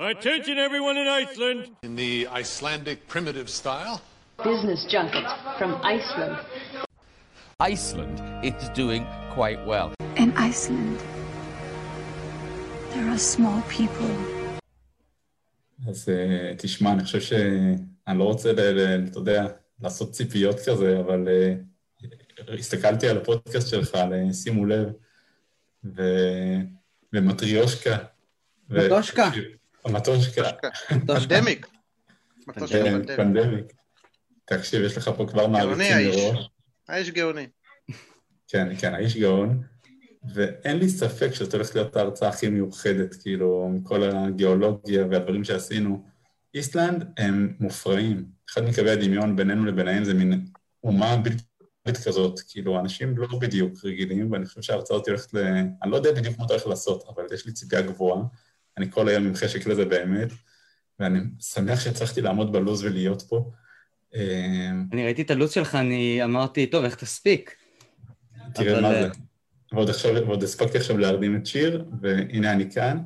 Attention, everyone in Iceland! In the Icelandic primitive style. Business junket from Iceland. Iceland is doing quite well. In Iceland, there are small people. אז uh, תשמע, אני חושב שאני לא רוצה, אתה יודע, לעשות ציפיות כזה, אבל uh, הסתכלתי על הפודקאסט שלך, על שימו לב, ו... ומטריושקה. מטושקה. מטושקה. פנדמיק. כן, פנדמיק. תקשיב, יש לך פה כבר מעריצים מראש. האיש גאוני. כן, כן, האיש גאון. ואין לי ספק שזאת הולכת להיות ההרצאה הכי מיוחדת, כאילו, מכל הגיאולוגיה והדברים שעשינו. איסלנד הם מופרעים. אחד מקווי הדמיון בינינו לביניהם זה מין אומה בלתי כזאת, כאילו, אנשים לא בדיוק רגילים, ואני חושב שההרצאה הזאת הולכת ל... אני לא יודע בדיוק מה אתה הולך לעשות, אבל יש לי ציפייה גבוהה. אני כל היום עם חשק לזה באמת, ואני שמח שהצלחתי לעמוד בלוז ולהיות פה. אני ראיתי את הלו"ז שלך, אני אמרתי, טוב, איך תספיק? תראה מה זה. ועוד עכשיו, ועוד הספקתי עכשיו להרדים את שיר, והנה אני כאן,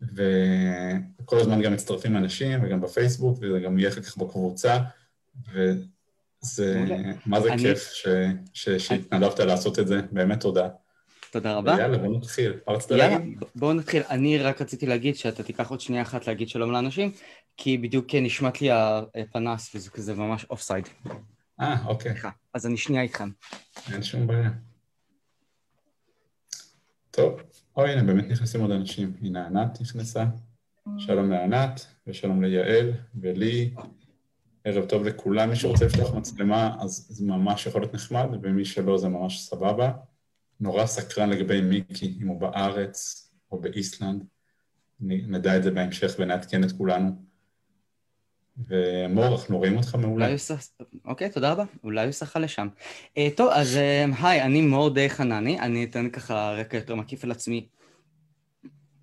וכל הזמן גם מצטרפים אנשים, וגם בפייסבוק, וזה גם יהיה אחר כך בקבוצה, וזה, מה זה כיף שהתנדבת לעשות את זה, באמת תודה. תודה רבה. יאללה, בואו נתחיל. מה רצית להגיד? בואו נתחיל. אני רק רציתי להגיד שאתה תיקח עוד שנייה אחת להגיד שלום לאנשים, כי בדיוק נשמט לי הפנס וזה כזה ממש offside. אה, אוקיי. אז אני שנייה איתכם. אין שום בעיה. טוב, או הנה, באמת נכנסים עוד אנשים. הנה ענת נכנסה. שלום לענת, ושלום ליעל, ולי. ערב טוב לכולם. מי שרוצה לפתוח מצלמה, אז זה ממש יכול להיות נחמד, ומי שלא, זה ממש סבבה. נורא סקרן לגבי מיקי, אם הוא בארץ או באיסלנד. נדע את זה בהמשך ונעדכן את כולנו. ומור, אנחנו רואים אותך מעולה. אוקיי, תודה רבה. אולי הוא שחה לשם. טוב, אז היי, אני מור די חנני, אני אתן ככה רקע יותר מקיף על עצמי.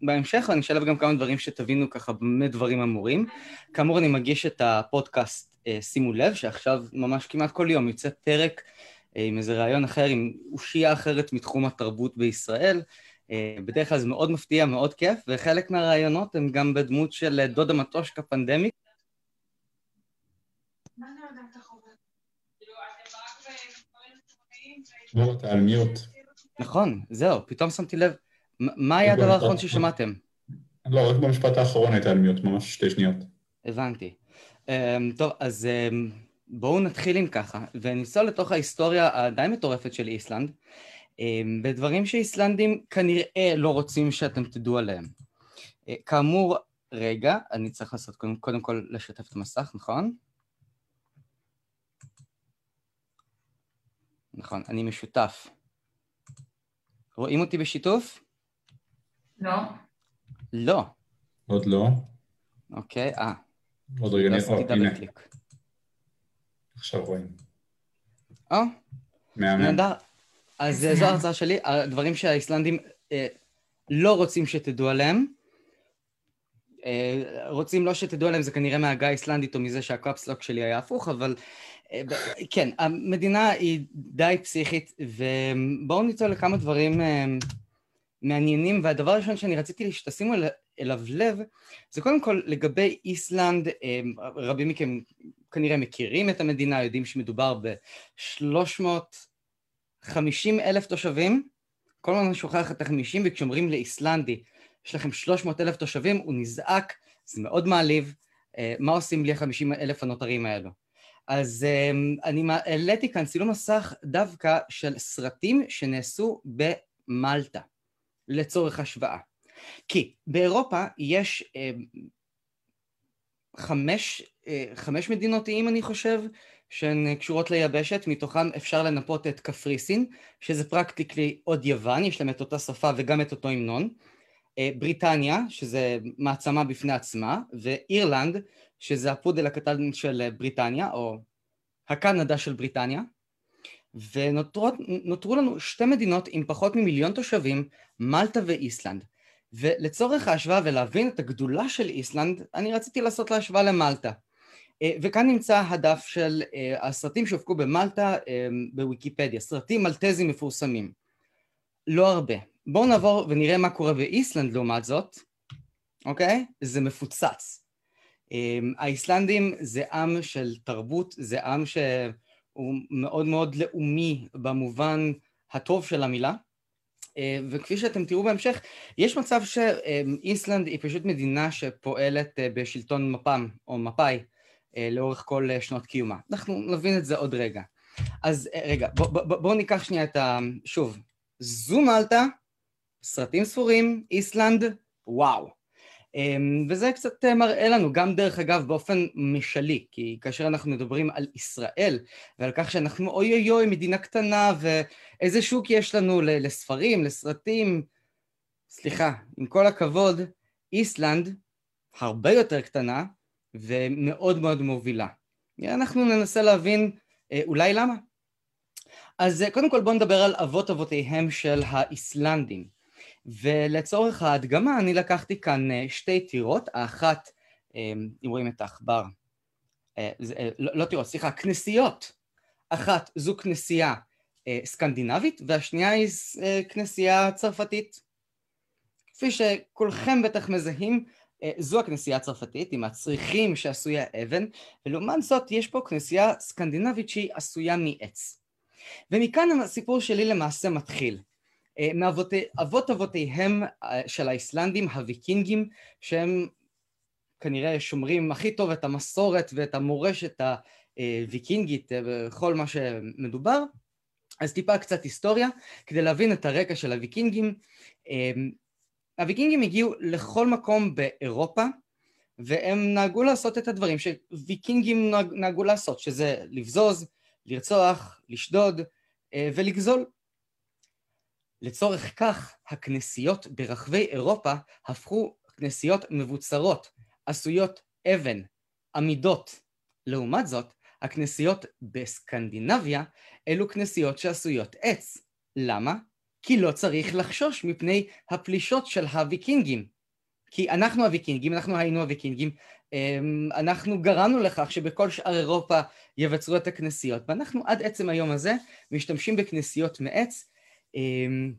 בהמשך אני אשלב גם כמה דברים שתבינו ככה במה דברים אמורים. כאמור, אני מגיש את הפודקאסט שימו לב, שעכשיו ממש כמעט כל יום יוצא פרק עם איזה רעיון אחר, עם אושייה אחרת מתחום התרבות בישראל. בדרך כלל זה מאוד מפתיע, מאוד כיף, וחלק מהרעיונות הם גם בדמות של דודה מטושקה פנדמיק. לא, אתה על מיוט. נכון, זהו, פתאום שמתי לב. מה היה הדבר האחרון ששמעתם? לא, רק במשפט האחרון הייתה על מיוט, ממש שתי שניות. הבנתי. טוב, אז בואו נתחיל עם ככה, וניסוע לתוך ההיסטוריה הדי מטורפת של איסלנד, בדברים שאיסלנדים כנראה לא רוצים שאתם תדעו עליהם. כאמור, רגע, אני צריך לעשות קודם, קודם כל לשתף את המסך, נכון? נכון, אני משותף. רואים אותי בשיתוף? לא. לא. עוד לא. אוקיי, אה. עוד רגע נראה, הנה. עכשיו רואים. או, מהמם. נהדר. אז זו ההרצאה שלי, הדברים שהאיסלנדים אה, לא רוצים שתדעו עליהם. אה, רוצים לא שתדעו עליהם, זה כנראה מהגה האיסלנדית או מזה שהקפסלוק שלי היה הפוך, אבל אה, כן, המדינה היא די פסיכית, ובואו ניצול לכמה דברים אה, מעניינים, והדבר הראשון שאני רציתי שתשימו אליו לב, זה קודם כל לגבי איסלנד, אה, רבים מכם כנראה מכירים את המדינה, יודעים שמדובר ב-350 אלף תושבים, כל הזמן שוכח את ה-50, וכשאומרים לאיסלנדי, יש לכם 300 אלף תושבים, הוא נזעק, זה מאוד מעליב, מה עושים בלי ה-50 אלף הנותרים האלו? אז אני העליתי כאן צילום מסך דווקא של סרטים שנעשו במלטה, לצורך השוואה. כי באירופה יש חמש, חמש מדינות איים אני חושב, שהן קשורות ליבשת, מתוכן אפשר לנפות את קפריסין, שזה פרקטיקלי עוד יוון, יש להם את אותה שפה וגם את אותו המנון, בריטניה, שזה מעצמה בפני עצמה, ואירלנד, שזה הפודל הקטן של בריטניה, או הקנדה של בריטניה, ונותרו לנו שתי מדינות עם פחות ממיליון תושבים, מלטה ואיסלנד. ולצורך ההשוואה ולהבין את הגדולה של איסלנד, אני רציתי לעשות לה השוואה למלטה. וכאן נמצא הדף של הסרטים שהופקו במלטה בוויקיפדיה, סרטים מלטזים מפורסמים. לא הרבה. בואו נעבור ונראה מה קורה באיסלנד לעומת זאת. אוקיי? זה מפוצץ. האיסלנדים זה עם של תרבות, זה עם שהוא מאוד מאוד לאומי במובן הטוב של המילה. אה, וכפי שאתם תראו בהמשך, יש מצב שאיסלנד היא פשוט מדינה שפועלת אה, בשלטון מפ"ם או מפא"י אה, לאורך כל שנות קיומה. אנחנו נבין את זה עוד רגע. אז רגע, בואו בוא, בוא ניקח שנייה את ה... שוב, זום אלטה, סרטים ספורים, איסלנד, וואו. אמ, וזה קצת מראה לנו, גם דרך אגב באופן משלי, כי כאשר אנחנו מדברים על ישראל ועל כך שאנחנו אוי אוי אוי מדינה קטנה ואיזה שוק יש לנו לספרים, לסרטים, סליחה, עם כל הכבוד, איסלנד הרבה יותר קטנה ומאוד מאוד מובילה. אנחנו ננסה להבין אה, אולי למה. אז אה, קודם כל בואו נדבר על אבות אבותיהם של האיסלנדים. ולצורך ההדגמה אני לקחתי כאן אה, שתי טירות, האחת, אם רואים את העכבר, לא, לא טירות, סליחה, כנסיות. אחת זו כנסייה סקנדינבית והשנייה היא כנסייה צרפתית. כפי שכולכם בטח מזהים, זו הכנסייה הצרפתית עם הצריחים שעשויה אבן, ולעומת זאת יש פה כנסייה סקנדינבית שהיא עשויה מעץ. ומכאן הסיפור שלי למעשה מתחיל. אה, מאבות אבותיהם אה, של האיסלנדים, הוויקינגים, שהם כנראה שומרים הכי טוב את המסורת ואת המורשת הוויקינגית בכל מה שמדובר. אז טיפה קצת היסטוריה, כדי להבין את הרקע של הוויקינגים. אה, הוויקינגים הגיעו לכל מקום באירופה, והם נהגו לעשות את הדברים שוויקינגים נהגו לעשות, שזה לבזוז, לרצוח, לשדוד ולגזול. לצורך כך הכנסיות ברחבי אירופה הפכו כנסיות מבוצרות, עשויות אבן, עמידות. לעומת זאת, הכנסיות בסקנדינביה אלו כנסיות שעשויות עץ. למה? כי לא צריך לחשוש מפני הפלישות של הוויקינגים. כי אנחנו הוויקינגים, אנחנו היינו הוויקינגים, אמ, אנחנו גרמנו לכך שבכל שאר אירופה יבצרו את הכנסיות, ואנחנו עד עצם היום הזה משתמשים בכנסיות מעץ, אמ,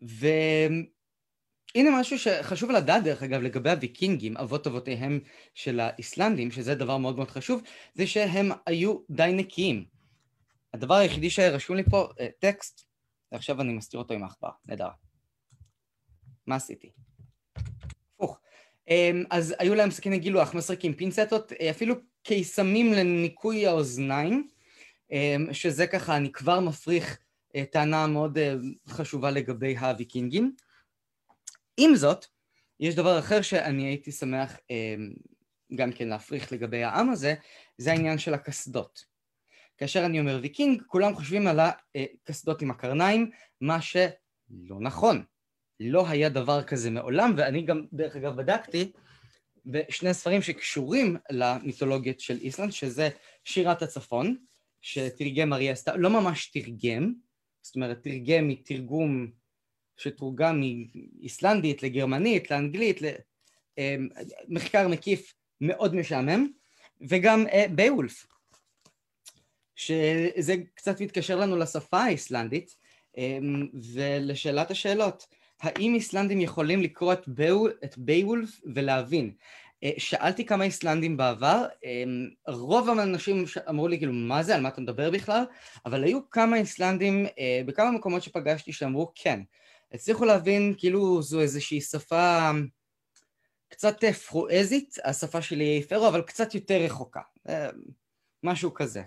והנה משהו שחשוב לדעת דרך אגב לגבי הוויקינגים, אבות אבותיהם של האיסלנדים, שזה דבר מאוד מאוד חשוב, זה שהם היו די נקיים. הדבר היחידי שרשום לי פה, אה, טקסט, ועכשיו אני מסתיר אותו עם העכבר, נהדר. מה עשיתי? הפוך. אמ, אז היו להם סכיני גילוח, מסריקים, פינצטות, אה, אפילו קיסמים לניקוי האוזניים, אמ, שזה ככה, אני כבר מפריך אה, טענה מאוד אה, חשובה לגבי הוויקינגים. עם זאת, יש דבר אחר שאני הייתי שמח אה, גם כן להפריך לגבי העם הזה, זה העניין של הקסדות. כאשר אני אומר ויקינג, כולם חושבים על הקסדות עם הקרניים, מה שלא נכון. לא היה דבר כזה מעולם, ואני גם, דרך אגב, בדקתי בשני ספרים שקשורים למיתולוגיות של איסלנד, שזה שירת הצפון, שתרגם אריה סתיו, לא ממש תרגם, זאת אומרת תרגם מתרגום שתורגם מאיסלנדית לגרמנית, לאנגלית, למחקר אמ, מקיף מאוד משעמם, וגם אה, ביולף, שזה קצת מתקשר לנו לשפה האיסלנדית, אמ, ולשאלת השאלות, האם איסלנדים יכולים לקרוא את, ביול, את ביולף ולהבין? אה, שאלתי כמה איסלנדים בעבר, אמ, רוב האנשים אמרו לי כאילו מה זה, על מה אתה מדבר בכלל, אבל היו כמה איסלנדים אה, בכמה מקומות שפגשתי שאמרו כן, הצליחו להבין כאילו זו איזושהי שפה קצת פרואזית, השפה שלי היא פרו, אבל קצת יותר רחוקה, אה, משהו כזה.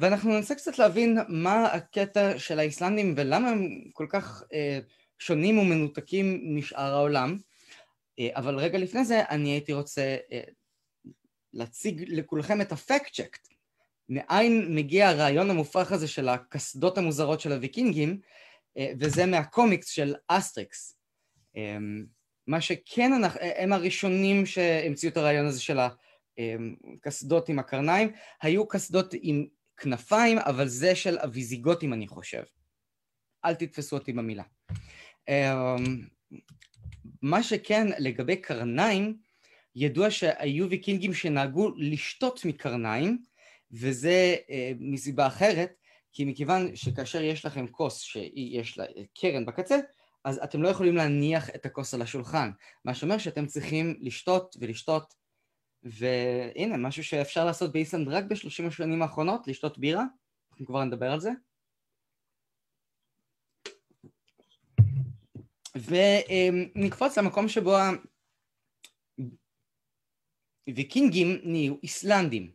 ואנחנו ננסה קצת להבין מה הקטע של האיסלנדים ולמה הם כל כך שונים ומנותקים משאר העולם. אה, אבל רגע לפני זה אני הייתי רוצה אה, להציג לכולכם את ה fact check. מאין מגיע הרעיון המופרך הזה של הקסדות המוזרות של הוויקינגים, אה, וזה מהקומיקס של אסטריקס. מה שכן הם הראשונים שהמציאו את הרעיון הזה של הקסדות עם הקרניים, היו קסדות עם כנפיים, אבל זה של הוויזיגוטים אני חושב. אל תתפסו אותי במילה. מה שכן, לגבי קרניים, ידוע שהיו ויקינגים שנהגו לשתות מקרניים, וזה אה, מסיבה אחרת, כי מכיוון שכאשר יש לכם כוס שיש לה קרן בקצה, אז אתם לא יכולים להניח את הכוס על השולחן, מה שאומר שאתם צריכים לשתות ולשתות, והנה, משהו שאפשר לעשות באיסלנד רק בשלושים השנים האחרונות, לשתות בירה, אנחנו כבר נדבר על זה. ונקפוץ למקום שבו הוויקינגים נהיו איסלנדים.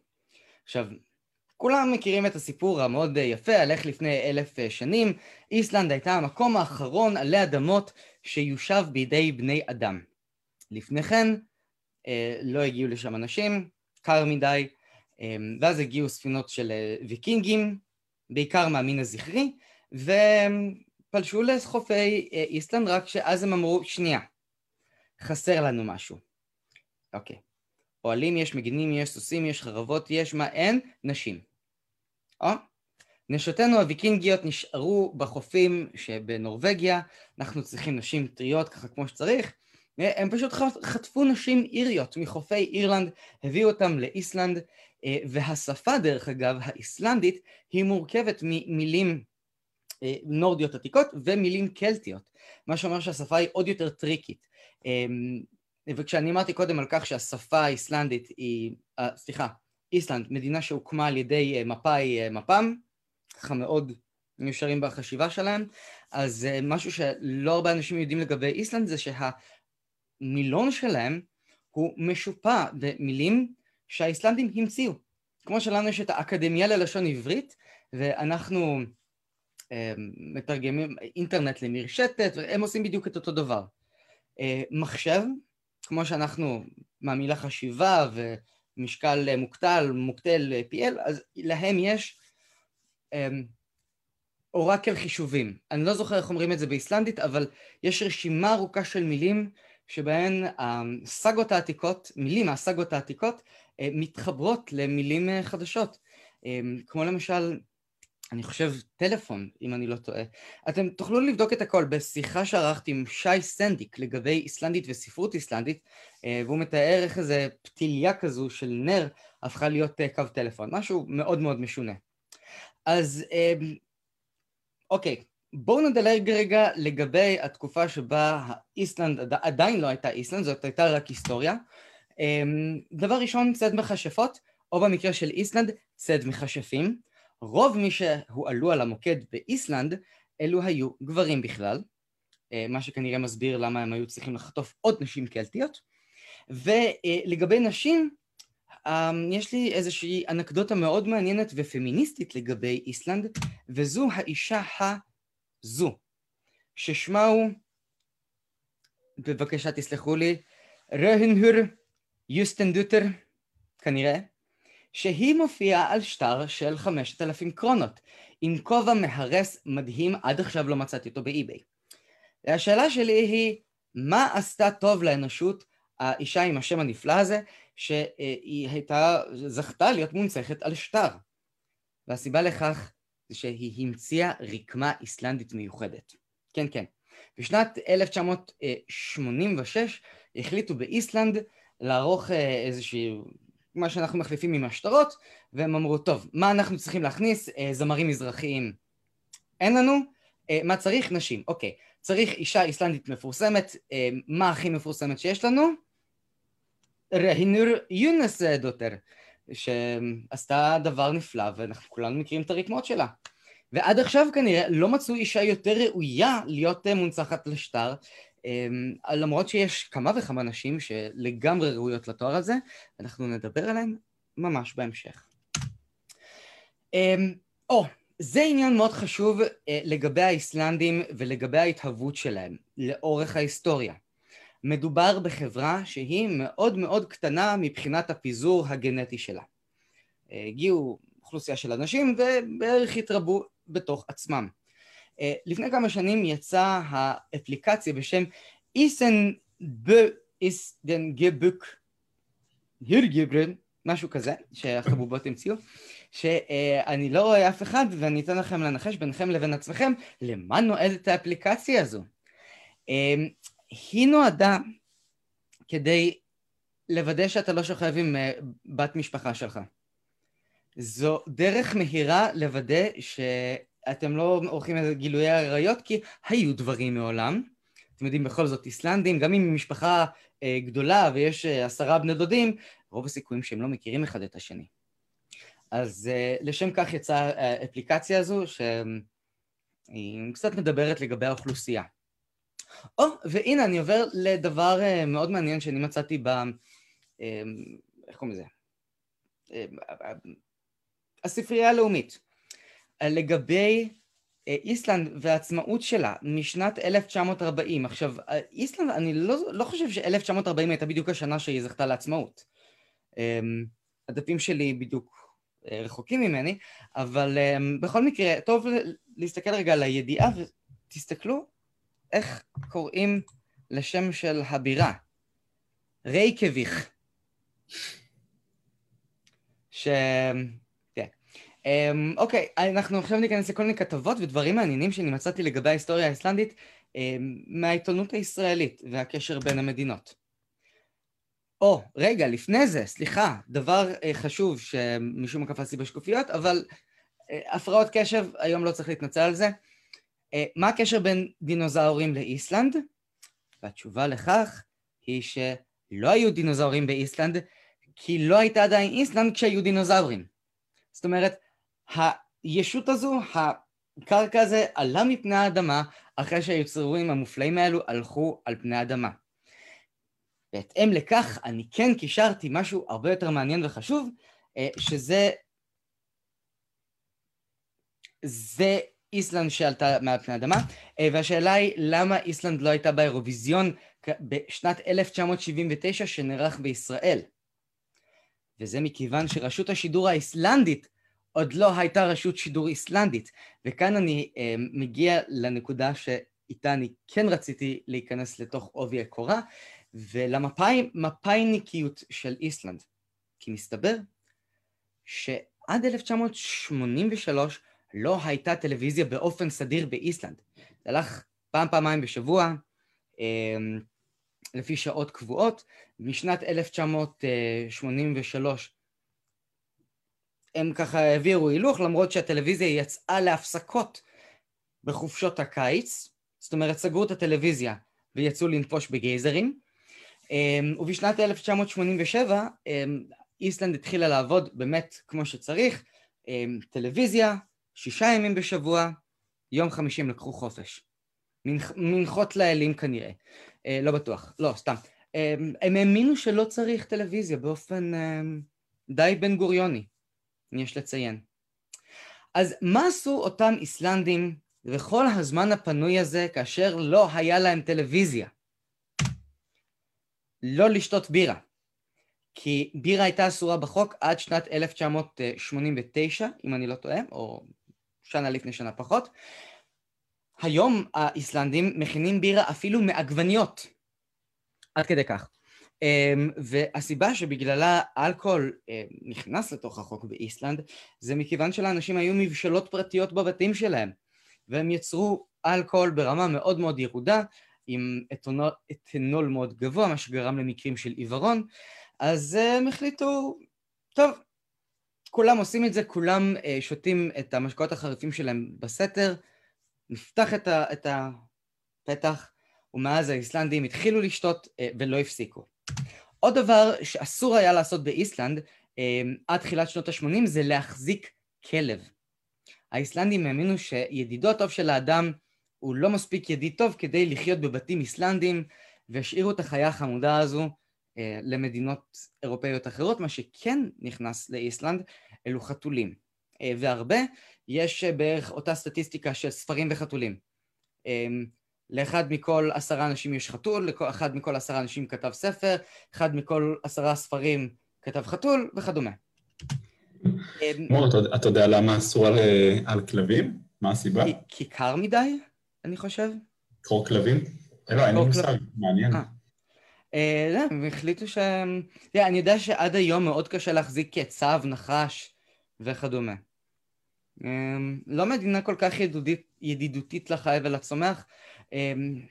עכשיו, כולם מכירים את הסיפור המאוד יפה על איך לפני אלף שנים איסלנד הייתה המקום האחרון עלי אדמות שיושב בידי בני אדם. לפני כן לא הגיעו לשם אנשים, קר מדי, אה, ואז הגיעו ספינות של אה, ויקינגים, בעיקר מהמין הזכרי, ופלשו לחופי איסלנד, רק שאז הם אמרו, שנייה, חסר לנו משהו. אוקיי. אוהלים יש, מגינים יש, סוסים יש, חרבות יש, מה אין? נשים. או? נשותינו הוויקינגיות נשארו בחופים שבנורבגיה, אנחנו צריכים נשים טריות ככה כמו שצריך, הם פשוט חטפו נשים איריות מחופי אירלנד, הביאו אותם לאיסלנד, אה, והשפה דרך אגב, האיסלנדית, היא מורכבת ממילים אה, נורדיות עתיקות ומילים קלטיות, מה שאומר שהשפה היא עוד יותר טריקית. אמ, וכשאני אמרתי קודם על כך שהשפה האיסלנדית היא, אה, סליחה, איסלנד, מדינה שהוקמה על ידי מפאי מפ"ם, ככה מאוד מיושרים בחשיבה שלהם, אז משהו שלא הרבה אנשים יודעים לגבי איסלנד זה שה... המילון שלהם הוא משופע במילים שהאיסלנדים המציאו. כמו שלנו יש את האקדמיה ללשון עברית, ואנחנו אה, מתרגמים אינטרנט למרשתת, והם עושים בדיוק את אותו דבר. אה, מחשב, כמו שאנחנו מהמילה חשיבה ומשקל מוקטל, מוקטל PL, אז להם יש אה, אורקל חישובים. אני לא זוכר איך אומרים את זה באיסלנדית, אבל יש רשימה ארוכה של מילים שבהן הסאגות העתיקות, מילים מהסאגות העתיקות, אה, מתחברות למילים אה, חדשות. אה, כמו למשל, אני חושב טלפון, אם אני לא טועה. אתם תוכלו לבדוק את הכל בשיחה שערכתי עם שי סנדיק לגבי איסלנדית וספרות איסלנדית, והוא מתאר איך איזה פתיליה כזו של נר הפכה להיות קו טלפון, משהו מאוד מאוד משונה. אז אוקיי, בואו נדלג רגע לגבי התקופה שבה איסלנד עדיין לא הייתה איסלנד, זאת הייתה רק היסטוריה. אמ, דבר ראשון, צד מכשפות, או במקרה של איסלנד, צד מכשפים. רוב מי שהועלו על המוקד באיסלנד, אלו היו גברים בכלל, אה, מה שכנראה מסביר למה הם היו צריכים לחטוף עוד נשים קלטיות. ולגבי נשים, אמ, יש לי איזושהי אנקדוטה מאוד מעניינת ופמיניסטית לגבי איסלנד, וזו האישה ה... זו, ששמה הוא, בבקשה תסלחו לי, רהנהור יוסטנדוטר, כנראה, שהיא מופיעה על שטר של חמשת אלפים קרונות, עם כובע מהרס מדהים, עד עכשיו לא מצאתי אותו באי-ביי. השאלה שלי היא, מה עשתה טוב לאנושות האישה עם השם הנפלא הזה, שהיא הייתה, זכתה להיות מונצחת על שטר? והסיבה לכך זה שהיא המציאה רקמה איסלנדית מיוחדת. כן, כן. בשנת 1986 החליטו באיסלנד לערוך אה, איזושהי, מה שאנחנו מחליפים עם השטרות, והם אמרו, טוב, מה אנחנו צריכים להכניס? אה, זמרים מזרחיים אין לנו, אה, מה צריך? נשים. אוקיי, צריך אישה איסלנדית מפורסמת, מה הכי מפורסמת שיש לנו? רהינור יונס דוטר. שעשתה דבר נפלא, ואנחנו כולנו מכירים את הרקמות שלה. ועד עכשיו כנראה לא מצאו אישה יותר ראויה להיות מונצחת לשטר, אמ, למרות שיש כמה וכמה נשים שלגמרי ראויות לתואר הזה, אנחנו נדבר עליהן ממש בהמשך. אמ, או, זה עניין מאוד חשוב אה, לגבי האיסלנדים ולגבי ההתהוות שלהם לאורך ההיסטוריה. מדובר בחברה שהיא מאוד מאוד קטנה מבחינת הפיזור הגנטי שלה. הגיעו אוכלוסייה של אנשים ובערך התרבו בתוך עצמם. לפני כמה שנים יצאה האפליקציה בשם איסן ב... איסדן גבוק הירגברן, משהו כזה, שהחבובות המציאו, שאני לא רואה אף אחד ואני אתן לכם לנחש ביניכם לבין עצמכם למה נועדת האפליקציה הזו. היא נועדה כדי לוודא שאתה לא שוכב עם אה, בת משפחה שלך. זו דרך מהירה לוודא שאתם לא עורכים איזה גילויי עריות, כי היו דברים מעולם, אתם יודעים, בכל זאת איסלנדים, גם אם משפחה אה, גדולה ויש אה, עשרה בני דודים, רוב הסיכויים שהם לא מכירים אחד את השני. אז אה, לשם כך יצאה האפליקציה הזו, שהיא קצת מדברת לגבי האוכלוסייה. או, והנה אני עובר לדבר אה, מאוד מעניין שאני מצאתי ב... אה, איך קוראים לזה? אה, הספרייה הלאומית. לגבי איסלנד והעצמאות שלה משנת 1940. עכשיו, איסלנד, אני לא, לא חושב ש-1940 הייתה בדיוק השנה שהיא זכתה לעצמאות. הדפים שלי בדיוק רחוקים ממני, אבל בכל מקרה, טוב להסתכל רגע על הידיעה ותסתכלו איך קוראים לשם של הבירה? רייקביך. ש... כן. אמ, אוקיי, אנחנו עכשיו ניכנס לכל מיני כתבות ודברים מעניינים שאני מצאתי לגבי ההיסטוריה האיסלנדית אמ, מהעיתונות הישראלית והקשר בין המדינות. או, רגע, לפני זה, סליחה, דבר אה, חשוב שמשום מה קפצתי בשקופיות, אבל אה, הפרעות קשב, היום לא צריך להתנצל על זה. אה, מה הקשר בין דינוזאורים לאיסלנד? והתשובה לכך היא שלא היו דינוזאורים באיסלנד, כי לא הייתה עדיין איסלנד כשהיו דינוזאורים. זאת אומרת, הישות הזו, הקרקע הזה, עלה מפני האדמה אחרי שהיצורים המופלאים האלו הלכו על פני האדמה. בהתאם לכך, אני כן קישרתי משהו הרבה יותר מעניין וחשוב, אה, שזה זה איסלנד שעלתה מעל פני האדמה, אה, והשאלה היא למה איסלנד לא הייתה באירוויזיון בשנת 1979 שנערך בישראל. וזה מכיוון שרשות השידור האיסלנדית עוד לא הייתה רשות שידור איסלנדית, וכאן אני אה, מגיע לנקודה שאיתה אני כן רציתי להיכנס לתוך עובי הקורה, ולמפאיניקיות של איסלנד. כי מסתבר שעד 1983 לא הייתה טלוויזיה באופן סדיר באיסלנד. זה הלך פעם פעמיים בשבוע, אמ, לפי שעות קבועות. משנת 1983 הם ככה העבירו הילוך, למרות שהטלוויזיה יצאה להפסקות בחופשות הקיץ, זאת אומרת סגרו את הטלוויזיה ויצאו לנפוש בגייזרים. אמ, ובשנת 1987 אמ, איסלנד התחילה לעבוד באמת כמו שצריך, טלוויזיה, שישה ימים בשבוע, יום חמישי הם לקחו חופש. מנח, מנחות לאלים כנראה. אה, לא בטוח, לא, סתם. אה, הם האמינו שלא צריך טלוויזיה באופן אה, די בן גוריוני, יש לציין. אז מה עשו אותם איסלנדים בכל הזמן הפנוי הזה כאשר לא היה להם טלוויזיה? לא לשתות בירה. כי בירה הייתה אסורה בחוק עד שנת 1989, אם אני לא טועה, או שנה לפני שנה פחות. היום האיסלנדים מכינים בירה אפילו מעגבניות. עד כדי כך. אמ, והסיבה שבגללה אלכוהול אמ, נכנס לתוך החוק באיסלנד זה מכיוון שלאנשים היו מבשלות פרטיות בבתים שלהם והם יצרו אלכוהול ברמה מאוד מאוד ירודה עם אתנול, אתנול מאוד גבוה מה שגרם למקרים של עיוורון אז הם החליטו טוב כולם עושים את זה, כולם אה, שותים את המשקאות החריפים שלהם בסתר, נפתח את, ה, את הפתח, ומאז האיסלנדים התחילו לשתות אה, ולא הפסיקו. עוד דבר שאסור היה לעשות באיסלנד אה, עד תחילת שנות ה-80 זה להחזיק כלב. האיסלנדים האמינו שידידו הטוב של האדם הוא לא מספיק ידיד טוב כדי לחיות בבתים איסלנדים והשאירו את החיה החמודה הזו למדינות אירופאיות אחרות, מה שכן נכנס לאיסלנד אלו חתולים. אה, והרבה, יש אה, בערך אותה סטטיסטיקה של ספרים וחתולים. לאחד מכל עשרה אנשים יש חתול, לאחד מכל עשרה אנשים כתב ספר, אחד מכל עשרה ספרים כתב חתול וכדומה. מור, אתה יודע למה אסור על כלבים? מה הסיבה? כי קר מדי, אני חושב. קרוא כלבים? לא, אין לי מושג, מעניין. אה, לא, הם החליטו שהם... אני יודע שעד היום מאוד קשה להחזיק צו, נחש וכדומה. אמ, לא מדינה כל כך ידידותית לחי ולצומח. אמ,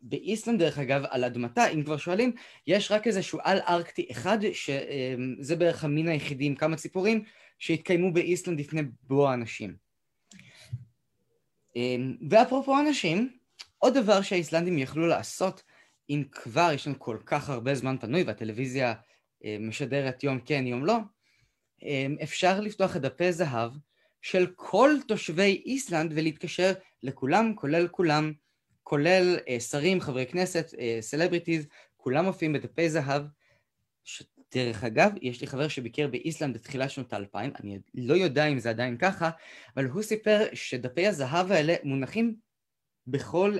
באיסלנד דרך אגב, על אדמתה, אם כבר שואלים, יש רק איזשהו על ארקטי אחד, שזה בערך המין היחידי עם כמה ציפורים, שהתקיימו באיסלנד לפני בוא האנשים. ואפרופו אנשים, עוד דבר שהאיסלנדים יכלו לעשות, אם כבר יש לנו כל כך הרבה זמן פנוי והטלוויזיה אה, משדרת יום כן יום לא, אה, אפשר לפתוח את דפי זהב של כל תושבי איסלנד ולהתקשר לכולם, כולל כולם, כולל אה, שרים, חברי כנסת, celebrities, כולם מופיעים בדפי זהב. דרך אגב, יש לי חבר שביקר באיסלנד בתחילת שנות האלפיים, אני לא יודע אם זה עדיין ככה, אבל הוא סיפר שדפי הזהב האלה מונחים בכל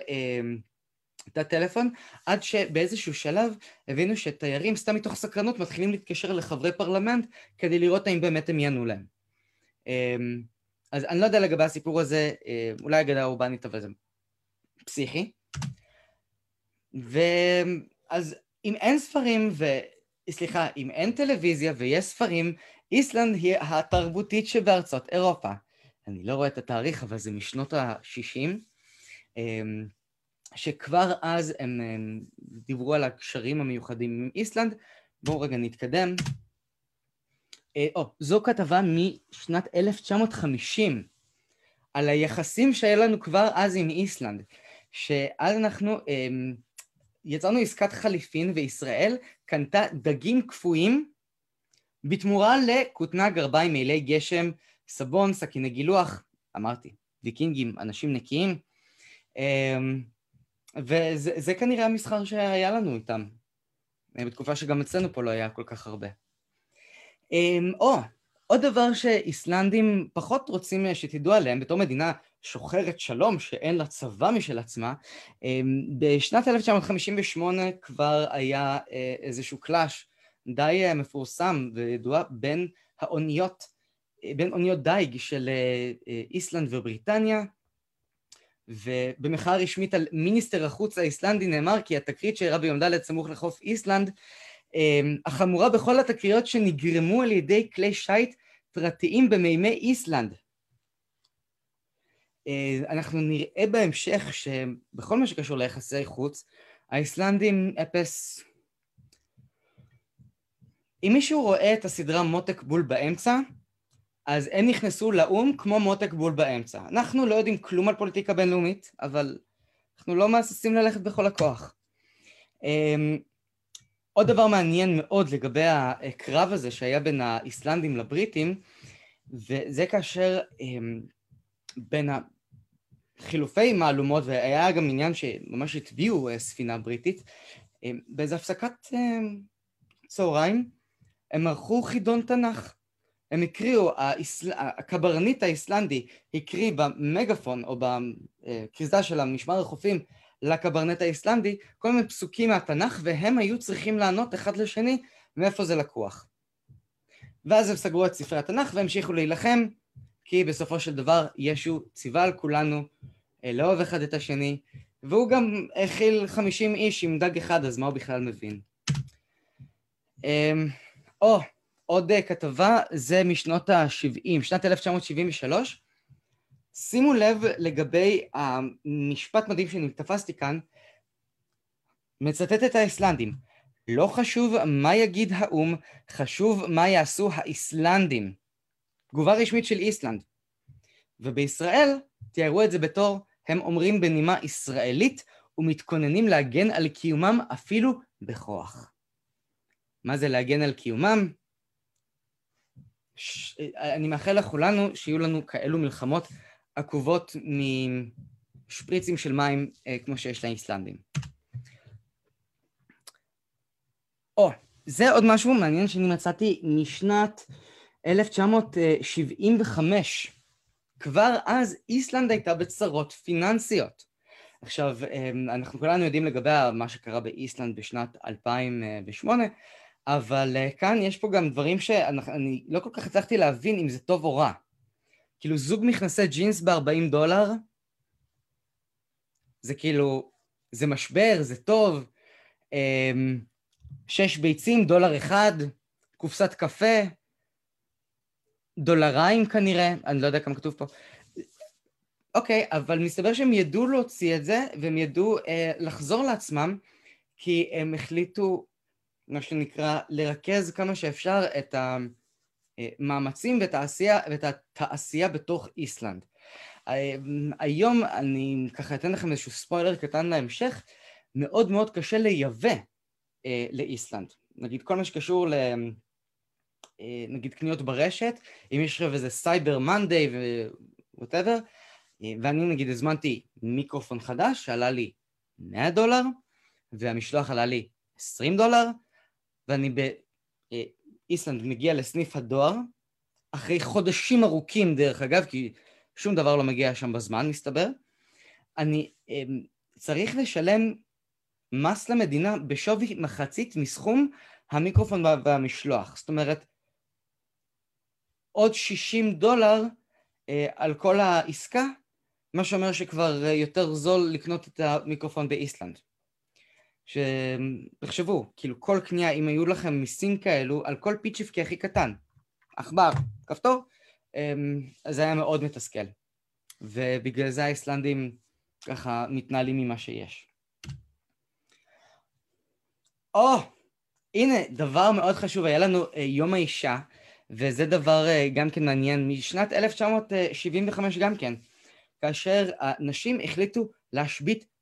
אה, תא טלפון, עד שבאיזשהו שלב הבינו שתיירים, סתם מתוך סקרנות, מתחילים להתקשר לחברי פרלמנט כדי לראות האם באמת הם יענו להם. אה, אז אני לא יודע לגבי הסיפור הזה, אה, אולי אגדה אורבנית, אבל זה פסיכי. ואז אם אין ספרים ו... סליחה, אם אין טלוויזיה ויש ספרים, איסלנד היא התרבותית שבארצות אירופה. אני לא רואה את התאריך, אבל זה משנות ה-60, אמ, שכבר אז הם, הם דיברו על הקשרים המיוחדים עם איסלנד. בואו רגע נתקדם. אה, או, זו כתבה משנת 1950 על היחסים שהיה לנו כבר אז עם איסלנד, שאז אנחנו אמ, יצרנו עסקת חליפין וישראל קנתה דגים קפואים בתמורה לכותנה גרביים, מעילי גשם, סבון, סכיני גילוח, אמרתי, ויקינגים, אנשים נקיים, אמ, וזה כנראה המסחר שהיה לנו איתם, בתקופה שגם אצלנו פה לא היה כל כך הרבה. אמ, או, עוד דבר שאיסלנדים פחות רוצים שתדעו עליהם, בתור מדינה שוחרת שלום שאין לה צבא משל עצמה, אמ, בשנת 1958 כבר היה אה, איזשהו קלאש די אה, מפורסם וידוע בין האוניות, אה, בין אוניות דייג של איסלנד ובריטניה, ובמחאה רשמית על מיניסטר החוץ האיסלנדי נאמר כי התקרית שאירעה ביום ד' סמוך לחוף איסלנד אמ, החמורה בכל התקריות שנגרמו על ידי כלי שיט פרטיים במימי איסלנד. אה, אנחנו נראה בהמשך שבכל מה שקשור ליחסי חוץ, האיסלנדים אפס... אם מישהו רואה את הסדרה מותק בול באמצע, אז הם נכנסו לאו"ם כמו מותק בול באמצע. אנחנו לא יודעים כלום על פוליטיקה בינלאומית, אבל אנחנו לא מהססים ללכת בכל הכוח. אמ, עוד דבר מעניין מאוד לגבי הקרב הזה שהיה בין האיסלנדים לבריטים, וזה כאשר אמ, בין חילופי מהלומות, והיה גם עניין שממש הטביעו אה, ספינה בריטית, אמ, באיזו הפסקת צהריים הם ערכו חידון תנ"ך. הם הקריאו, האיסל... הקברניט האיסלנדי הקריא במגפון או בכריזה של המשמר החופים לקברנט האיסלנדי כל מיני פסוקים מהתנ"ך והם היו צריכים לענות אחד לשני מאיפה זה לקוח. ואז הם סגרו את ספרי התנ"ך והמשיכו להילחם כי בסופו של דבר ישו ציווה על כולנו אה, לאהוב אחד את השני והוא גם הכיל 50 איש עם דג אחד אז מה הוא בכלל מבין. אמ, או, עוד אה, כתבה זה משנות ה-70, שנת 1973 שימו לב לגבי המשפט מדהים שאני תפסתי כאן, מצטט את האיסלנדים. לא חשוב מה יגיד האו"ם, חשוב מה יעשו האיסלנדים. תגובה רשמית של איסלנד. ובישראל תיארו את זה בתור הם אומרים בנימה ישראלית ומתכוננים להגן על קיומם אפילו בכוח. מה זה להגן על קיומם? ש... אני מאחל לכולנו שיהיו לנו כאלו מלחמות עקובות משפריצים של מים אה, כמו שיש לאיסלנדים. או, זה עוד משהו מעניין שאני מצאתי משנת 1975. כבר אז איסלנד הייתה בצרות פיננסיות. עכשיו, אה, אנחנו כולנו יודעים לגבי מה שקרה באיסלנד בשנת 2008, אבל אה, כאן יש פה גם דברים שאני לא כל כך הצלחתי להבין אם זה טוב או רע. כאילו זוג מכנסי ג'ינס ב-40 דולר, זה כאילו, זה משבר, זה טוב, אמ, שש ביצים, דולר אחד, קופסת קפה, דולריים כנראה, אני לא יודע כמה כתוב פה. אוקיי, אבל מסתבר שהם ידעו להוציא את זה, והם ידעו אה, לחזור לעצמם, כי הם החליטו, מה שנקרא, לרכז כמה שאפשר את ה... מאמצים ואת העשייה, ואת התעשייה בתוך איסלנד. היום אני ככה אתן לכם איזשהו ספוילר קטן להמשך, מאוד מאוד קשה לייבא אה, לאיסלנד. נגיד כל מה שקשור ל... אה, נגיד קניות ברשת, אם יש עכשיו איזה Cyber Monday ו whatever, אה, ואני נגיד הזמנתי מיקרופון חדש שעלה לי 100 דולר, והמשלוח עלה לי 20 דולר, ואני באיסלנד מגיע לסניף הדואר, אחרי חודשים ארוכים דרך אגב, כי שום דבר לא מגיע שם בזמן מסתבר, אני אמ, צריך לשלם מס למדינה בשווי מחצית מסכום המיקרופון והמשלוח. זאת אומרת, עוד 60 דולר אה, על כל העסקה, מה שאומר שכבר אה, יותר זול לקנות את המיקרופון באיסלנד. שתחשבו, כאילו כל קנייה, אם היו לכם מיסים כאלו, על כל פיצ'יפקי הכי קטן, עכבר, כפתור, אמ, זה היה מאוד מתסכל. ובגלל זה האיסלנדים ככה מתנהלים ממה שיש. או, הנה, דבר מאוד חשוב, היה לנו אה, יום האישה, וזה דבר אה, גם כן מעניין, משנת 1975 גם כן, כאשר הנשים החליטו להשבית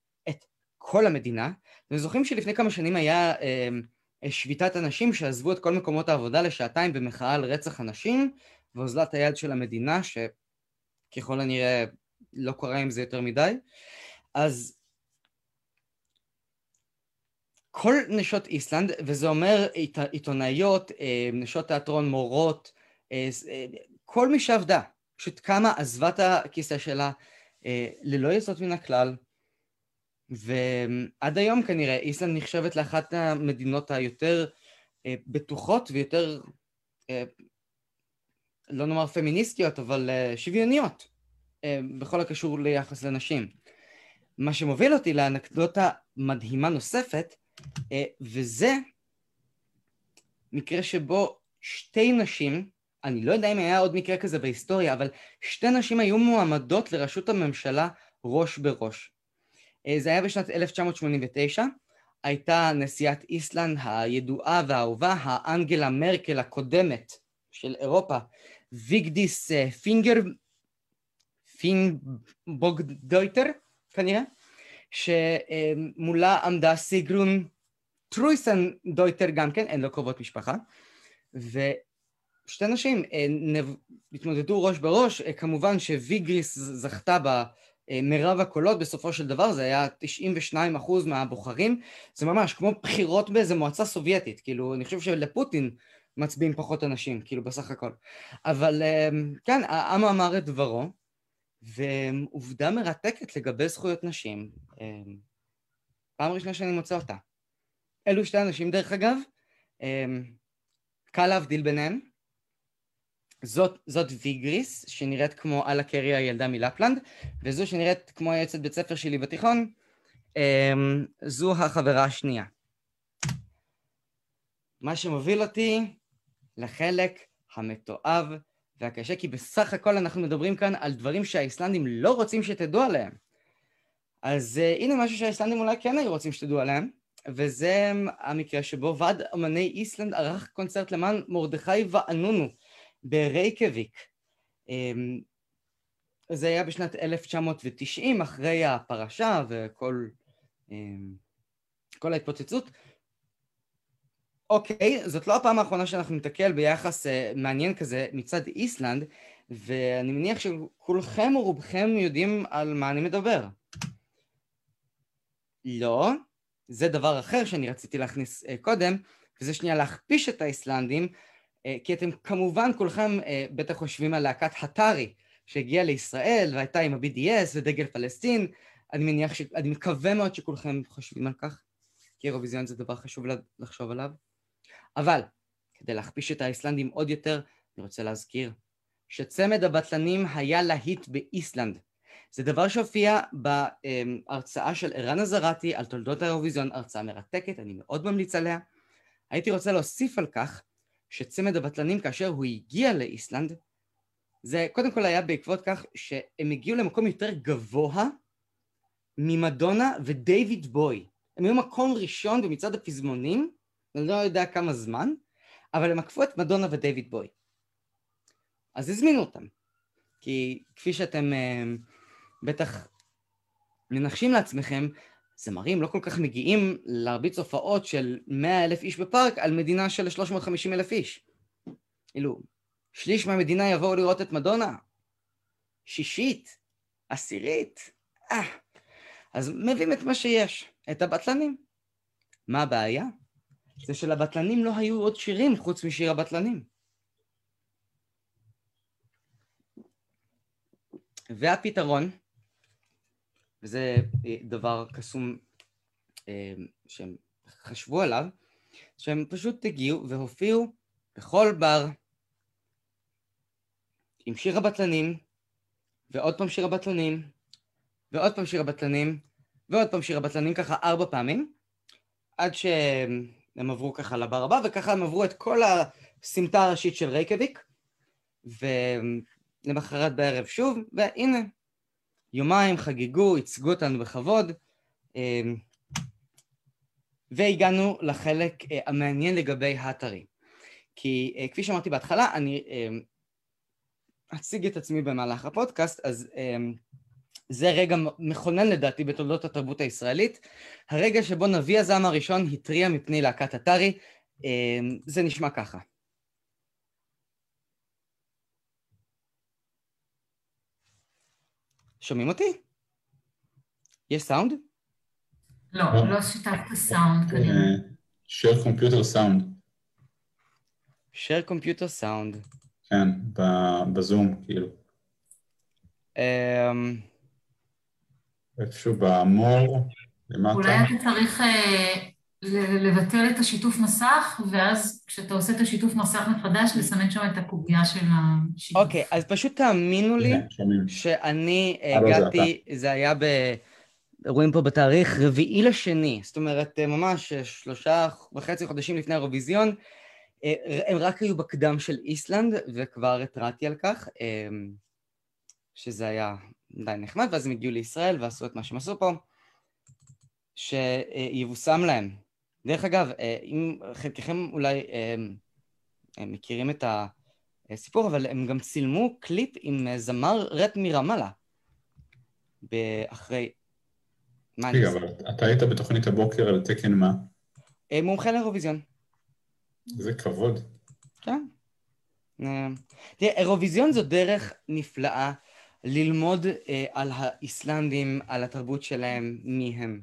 כל המדינה. אתם זוכרים שלפני כמה שנים היה אה, שביתת הנשים שעזבו את כל מקומות העבודה לשעתיים במחאה על רצח הנשים ואוזלת היד של המדינה, שככל הנראה לא קורה עם זה יותר מדי. אז כל נשות איסלנד, וזה אומר עית, עיתונאיות, אה, נשות תיאטרון, מורות, אה, אה, כל מי שעבדה, פשוט קמה, עזבה את הכיסא שלה ללא יסוד מן הכלל, ועד היום כנראה איסלנד נחשבת לאחת המדינות היותר בטוחות ויותר, לא נאמר פמיניסטיות, אבל שוויוניות בכל הקשור ליחס לנשים. מה שמוביל אותי לאנקדוטה מדהימה נוספת, אה, וזה מקרה שבו שתי נשים, אני לא יודע אם היה עוד מקרה כזה בהיסטוריה, אבל שתי נשים היו מועמדות לראשות הממשלה ראש בראש. אה, זה היה בשנת 1989, הייתה נשיאת איסלנד הידועה והאהובה, האנגלה מרקל הקודמת של אירופה, ויגדיס אה, פינגר, פינבוגדויטר כנראה, שמולה עמדה סיגרון טרויסן דויטר גם כן, אין לו קרובות משפחה, ושתי נשים אה, התמודדו ראש בראש, כמובן שוויגריס זכתה במרב הקולות בסופו של דבר, זה היה 92 אחוז מהבוחרים, זה ממש כמו בחירות באיזה מועצה סובייטית, כאילו אני חושב שלפוטין מצביעים פחות אנשים, כאילו בסך הכל. אבל אה, כן, העם אמר את דברו, ועובדה מרתקת לגבי זכויות נשים, אמ, פעם ראשונה שאני מוצא אותה. אלו שתי אנשים דרך אגב, קל להבדיל ביניהם. זאת, זאת ויגריס, שנראית כמו אללה קרי הילדה מלפלנד, וזו שנראית כמו היועצת בית ספר שלי בתיכון, אמ, זו החברה השנייה. מה שמוביל אותי לחלק המתועב והקשה, כי בסך הכל אנחנו מדברים כאן על דברים שהאיסלנדים לא רוצים שתדעו עליהם. אז uh, הנה משהו שהאיסלנדים אולי כן היו רוצים שתדעו עליהם, וזה המקרה שבו ועד אמני איסלנד ערך קונצרט למען מרדכי ואנונו ברייקביק. Um, זה היה בשנת 1990, אחרי הפרשה וכל um, כל ההתפוצצות, אוקיי, זאת לא הפעם האחרונה שאנחנו נתקל ביחס uh, מעניין כזה מצד איסלנד, ואני מניח שכולכם או רובכם יודעים על מה אני מדבר. לא, זה דבר אחר שאני רציתי להכניס uh, קודם, וזה שנייה להכפיש את האיסלנדים, כי אתם כמובן כולכם uh, בטח חושבים על להקת הטארי, שהגיעה לישראל והייתה עם ה-BDS ודגל פלסטין, אני מניח ש... אני מקווה מאוד שכולכם חושבים על כך, כי אירוויזיון זה דבר חשוב לחשוב עליו. אבל כדי להכפיש את האיסלנדים עוד יותר, אני רוצה להזכיר שצמד הבטלנים היה להיט באיסלנד. זה דבר שהופיע בהרצאה של ערן עזרתי על תולדות האירוויזיון, הרצאה מרתקת, אני מאוד ממליץ עליה. הייתי רוצה להוסיף על כך שצמד הבטלנים כאשר הוא הגיע לאיסלנד, זה קודם כל היה בעקבות כך שהם הגיעו למקום יותר גבוה ממדונה ודייוויד בוי. הם היו מקום ראשון במצעד הפזמונים אני לא יודע כמה זמן, אבל הם עקפו את מדונה ודייוויד בוי. אז הזמינו אותם. כי כפי שאתם uh, בטח מנחשים לעצמכם, זמרים לא כל כך מגיעים להרביץ הופעות של 100 אלף איש בפארק על מדינה של 350 אלף איש. כאילו, שליש מהמדינה יבואו לראות את מדונה? שישית? עשירית? אה. אז מביאים את מה שיש, את הבטלנים. מה הבעיה? זה שלבטלנים לא היו עוד שירים חוץ משיר הבטלנים. והפתרון, וזה אה, דבר קסום אה, שהם חשבו עליו, שהם פשוט הגיעו והופיעו בכל בר עם שיר הבטלנים, ועוד פעם שיר הבטלנים, ועוד פעם שיר הבטלנים, ועוד פעם שיר הבטלנים, ככה ארבע פעמים, עד שהם עברו ככה לבר הבא, וככה הם עברו את כל הסמטה הראשית של רייקביק, ולמחרת בערב שוב, והנה, יומיים חגגו, ייצגו אותנו בכבוד, אמ, והגענו לחלק אה, המעניין לגבי האתרים. כי אה, כפי שאמרתי בהתחלה, אני אמ, אציג את עצמי במהלך הפודקאסט, אז אמ, זה רגע מכונן לדעתי בתולדות התרבות הישראלית. הרגע שבו נביא הזעם הראשון התריע מפני להקת אתרי, זה נשמע ככה. שומעים אותי? יש סאונד? לא, לא שיתפת סאונד כנראה. share computer sound. share computer sound. כן, בזום, כאילו. אמ, איפשהו במור, למטה. אולי אתה צריך אה, לבטל את השיתוף מסך, ואז כשאתה עושה את השיתוף מסך מחדש, לסמן שם את הקובייה של השיתוף. אוקיי, אז פשוט תאמינו לי שאני הגעתי, זה היה ב... רואים פה בתאריך רביעי לשני, זאת אומרת ממש שלושה וחצי חודשים לפני האירוויזיון, הם רק היו בקדם של איסלנד וכבר התרעתי על כך, שזה היה די נחמד, ואז הם הגיעו לישראל ועשו את מה שהם עשו פה, שיבושם להם. דרך אגב, אם חלקכם אולי הם מכירים את הסיפור, אבל הם גם צילמו קליפ עם זמר רט מרמאללה, אחרי... רגע, אבל אתה היית בתוכנית הבוקר על תקן מה? מומחה לאירוויזיון. זה כבוד. כן. תראה, אירוויזיון זו דרך נפלאה ללמוד אה, על האיסלנדים, על התרבות שלהם, מי הם.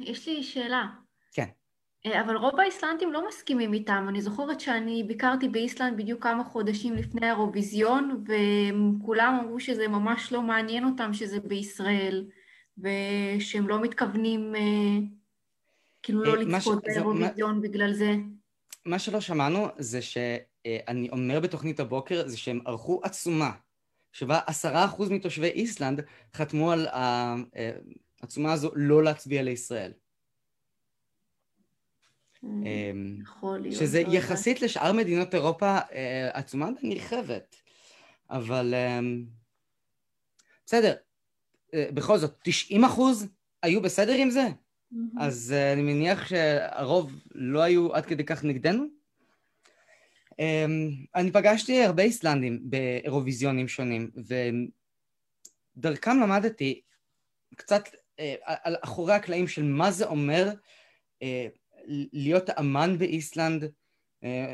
יש לי שאלה. כן. אה, אבל רוב האיסלנדים לא מסכימים איתם. אני זוכרת שאני ביקרתי באיסלנד בדיוק כמה חודשים לפני האירוויזיון, וכולם אמרו שזה ממש לא מעניין אותם שזה בישראל, ושהם לא מתכוונים אה, כאילו לא לצפות באירוויזיון בגלל זה. מה שלא שמענו זה שאני אומר בתוכנית הבוקר זה שהם ערכו עצומה שבה עשרה אחוז מתושבי איסלנד חתמו על העצומה הזו לא להצביע לישראל. יכול להיות. שזה יחסית לשאר מדינות אירופה עצומה נרחבת, אבל בסדר, בכל זאת, 90 אחוז היו בסדר עם זה? אז אני מניח שהרוב לא היו עד כדי כך נגדנו. אני פגשתי הרבה איסלנדים באירוויזיונים שונים, ודרכם למדתי קצת על אחורי הקלעים של מה זה אומר להיות אמן באיסלנד,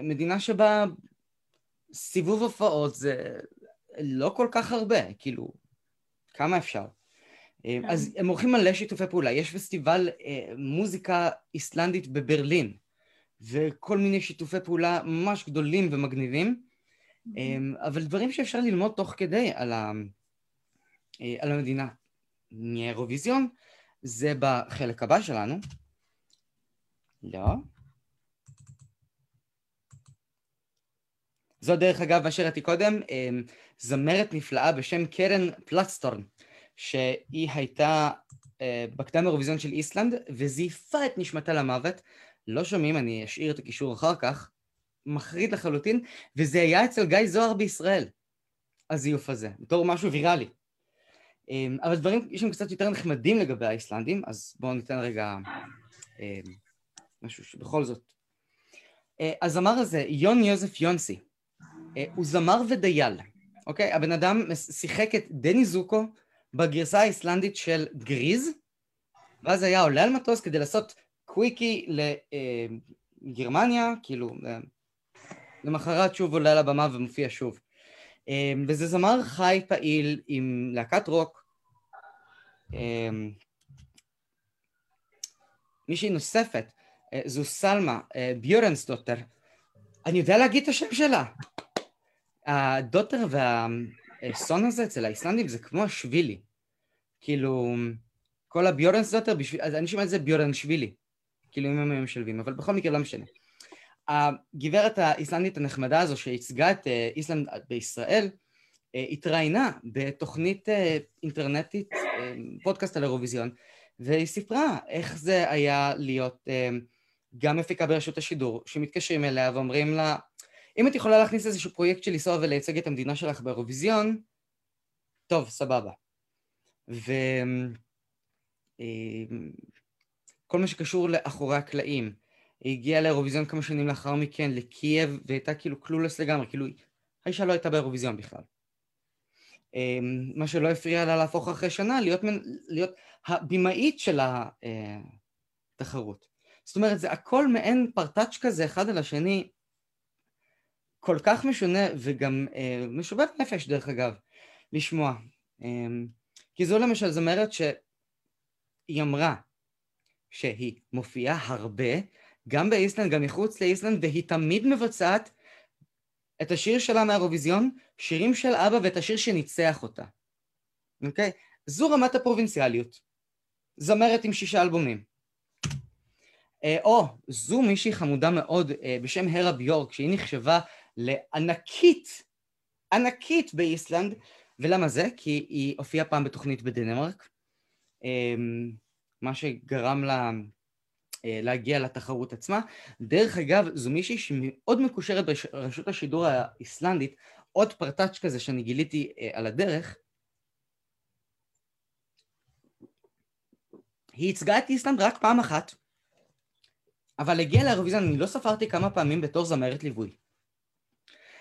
מדינה שבה סיבוב הופעות זה לא כל כך הרבה, כאילו, כמה אפשר? אז הם עורכים מלא שיתופי פעולה, יש פסטיבל מוזיקה איסלנדית בברלין, וכל מיני שיתופי פעולה ממש גדולים ומגניבים, אבל דברים שאפשר ללמוד תוך כדי על, ה... על המדינה. מאירוויזיון, זה בחלק הבא שלנו. לא. זו דרך אגב, מה שראיתי קודם, זמרת נפלאה בשם קרן פלטסטורן, שהיא הייתה בקדם אירוויזיון של איסלנד, וזייפה את נשמתה למוות. לא שומעים, אני אשאיר את הקישור אחר כך, מחריד לחלוטין, וזה היה אצל גיא זוהר בישראל, הזיוף הזה, בתור משהו ויראלי. אבל דברים, יש שם קצת יותר נחמדים לגבי האיסלנדים, אז בואו ניתן רגע משהו שבכל זאת. הזמר הזה, יון יוזף יונסי, הוא זמר ודייל, אוקיי? הבן אדם שיחק את דני זוקו בגרסה האיסלנדית של גריז, ואז היה עולה על מטוס כדי לעשות קוויקי לגרמניה, כאילו, אה, למחרת שוב עולה לבמה ומופיע שוב. אה, וזה זמר חי פעיל עם להקת רוק. אה, מישהי נוספת, זו סלמה ביורנסדוטר. אני יודע להגיד את השם שלה. הדוטר והסון הזה אצל האיסלנדים זה כמו השבילי. כאילו, כל הביורנסדוטר, בשביל, אני שומע את זה ביורנשווילי. כאילו אם הם משלבים, אבל בכל מקרה לא משנה. הגברת האיסלנדית הנחמדה הזו שייצגה את אה, איסלנד בישראל, אה, התראיינה בתוכנית אה, אינטרנטית, פודקאסט על אירוויזיון, והיא סיפרה איך זה היה להיות גם מפיקה ברשות השידור, שמתקשרים אליה ואומרים לה, אם את יכולה להכניס איזשהו פרויקט של לנסוע ולייצג את המדינה שלך באירוויזיון, טוב, סבבה. ו... כל מה שקשור לאחורי הקלעים. היא הגיעה לאירוויזיון כמה שנים לאחר מכן, לקייב, והייתה כאילו קלולס לגמרי, כאילו האישה לא הייתה באירוויזיון בכלל. אמ, מה שלא הפריע לה להפוך אחרי שנה להיות, להיות הבמאית של התחרות. זאת אומרת, זה הכל מעין פרטאץ' כזה אחד על השני, כל כך משונה וגם אה, משובב נפש דרך אגב, לשמוע. אה, כי זו למשל זמרת שהיא אמרה, שהיא מופיעה הרבה, גם באיסלנד, גם מחוץ לאיסלנד, והיא תמיד מבצעת את השיר שלה מהאירוויזיון, שירים של אבא ואת השיר שניצח אותה. אוקיי? זו רמת הפרובינציאליות. זמרת עם שישה אלבומים. אה, או, זו מישהי חמודה מאוד אה, בשם הרה ביורק, שהיא נחשבה לענקית, ענקית באיסלנד, ולמה זה? כי היא הופיעה פעם בתוכנית בדנמרק. אמ, מה שגרם לה אה, להגיע לתחרות עצמה. דרך אגב, זו מישהי שמאוד מקושרת ברשות השידור האיסלנדית, עוד פרטאץ' כזה שאני גיליתי על הדרך. היא ייצגה את איסלנד רק פעם אחת, אבל הגיעה לאירוויזיון, אני לא ספרתי כמה פעמים בתור זמרת ליווי.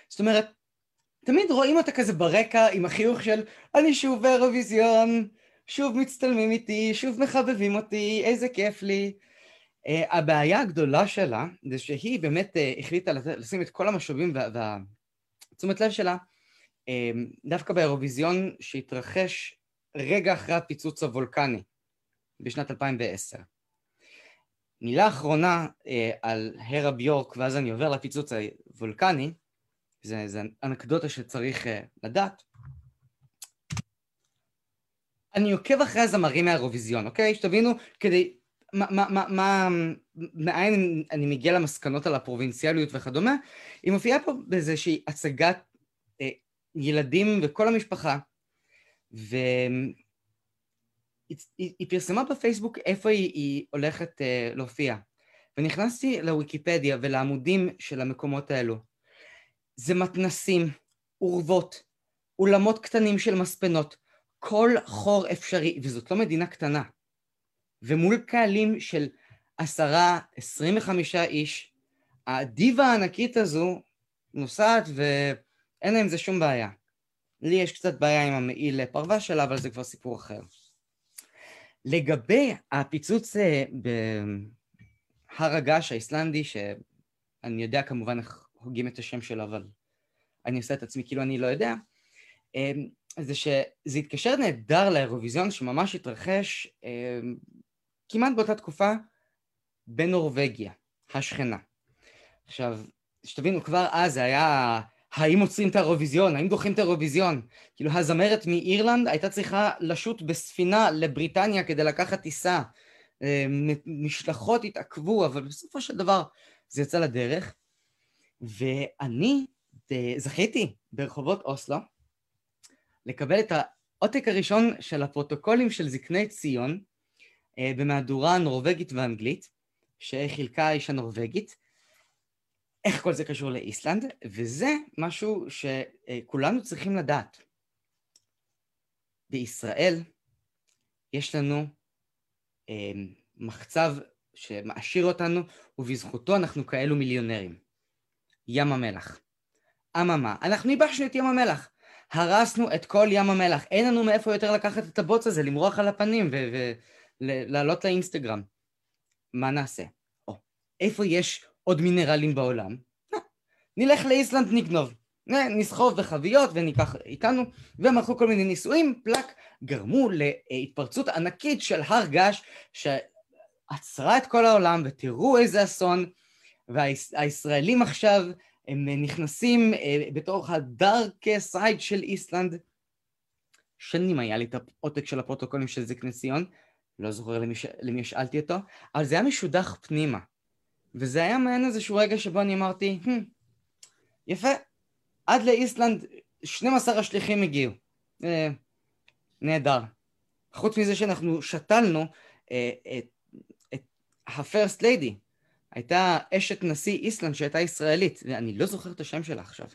זאת אומרת, תמיד רואים אותה כזה ברקע עם החיוך של אני שוב באירוויזיון, שוב מצטלמים איתי, שוב מחבבים אותי, איזה כיף לי. Uh, הבעיה הגדולה שלה זה שהיא באמת uh, החליטה לשים את כל המשאבים והתשומת לב שלה uh, דווקא באירוויזיון שהתרחש רגע אחרי הפיצוץ הוולקני בשנת 2010. מילה אחרונה uh, על הרה ביורק ואז אני עובר לפיצוץ הוולקני, זה, אנקדוטה שצריך uh, לדעת. אני עוקב אחרי הזמרים מהאירוויזיון, אוקיי? שתבינו, כדי... מה, מה, מה, מה, מאין אני מגיע למסקנות על הפרובינציאליות וכדומה, היא מופיעה פה באיזושהי הצגת אה, ילדים וכל המשפחה, והיא היא פרסמה בפייסבוק איפה היא, היא הולכת אה, להופיע. ונכנסתי לוויקיפדיה ולעמודים של המקומות האלו. זה מתנסים, אורוות, אולמות קטנים של מספנות, כל חור אפשרי, וזאת לא מדינה קטנה. ומול קהלים של עשרה, עשרים וחמישה איש, הדיבה הענקית הזו נוסעת ואין לה עם זה שום בעיה. לי יש קצת בעיה עם המעיל פרווה שלה, אבל זה כבר סיפור אחר. לגבי הפיצוץ אה, בהר הגעש האיסלנדי, שאני יודע כמובן איך הוגים את השם שלו, אבל אני עושה את עצמי כאילו אני לא יודע, אה, זה שזה התקשר נהדר לאירוויזיון שממש התרחש אה, כמעט באותה תקופה בנורבגיה, השכנה. עכשיו, שתבינו, כבר אז זה היה האם עוצרים את האירוויזיון, האם דוחים את האירוויזיון. כאילו הזמרת מאירלנד הייתה צריכה לשוט בספינה לבריטניה כדי לקחת טיסה. אה, משלחות התעכבו, אבל בסופו של דבר זה יצא לדרך. ואני זכיתי ברחובות אוסלו לקבל את העותק הראשון של הפרוטוקולים של זקני ציון אה, במהדורה נורבגית ואנגלית, שחילקה האישה נורבגית. איך כל זה קשור לאיסלנד? וזה משהו שכולנו צריכים לדעת. בישראל יש לנו אה, מחצב שמעשיר אותנו, ובזכותו אנחנו כאלו מיליונרים. ים המלח. אממה, אנחנו ייבשנו את ים המלח. הרסנו את כל ים המלח, אין לנו מאיפה יותר לקחת את הבוץ הזה, למרוח על הפנים ולעלות לאינסטגרם. מה נעשה? או, איפה יש עוד מינרלים בעולם? נלך לאיסלנד נגנוב. נסחוב בחביות וניקח איתנו, והם ערכו כל מיני ניסויים, פלאק, גרמו להתפרצות ענקית של הר געש שעצרה את כל העולם, ותראו איזה אסון, והישראלים עכשיו הם נכנסים אה, בתוך הדארק סייד של איסלנד. שנים היה לי את העותק של הפרוטוקולים של זקני ציון, לא זוכר למי, ש... למי שאלתי אותו, אבל זה היה משודך פנימה. וזה היה מעין איזשהו רגע שבו אני אמרתי, hmm, יפה, עד לאיסלנד 12 השליחים הגיעו. אה, נהדר. חוץ מזה שאנחנו שתלנו אה, את, את ה-first lady, הייתה אשת נשיא איסלנד שהייתה ישראלית, ואני לא זוכר את השם שלה עכשיו.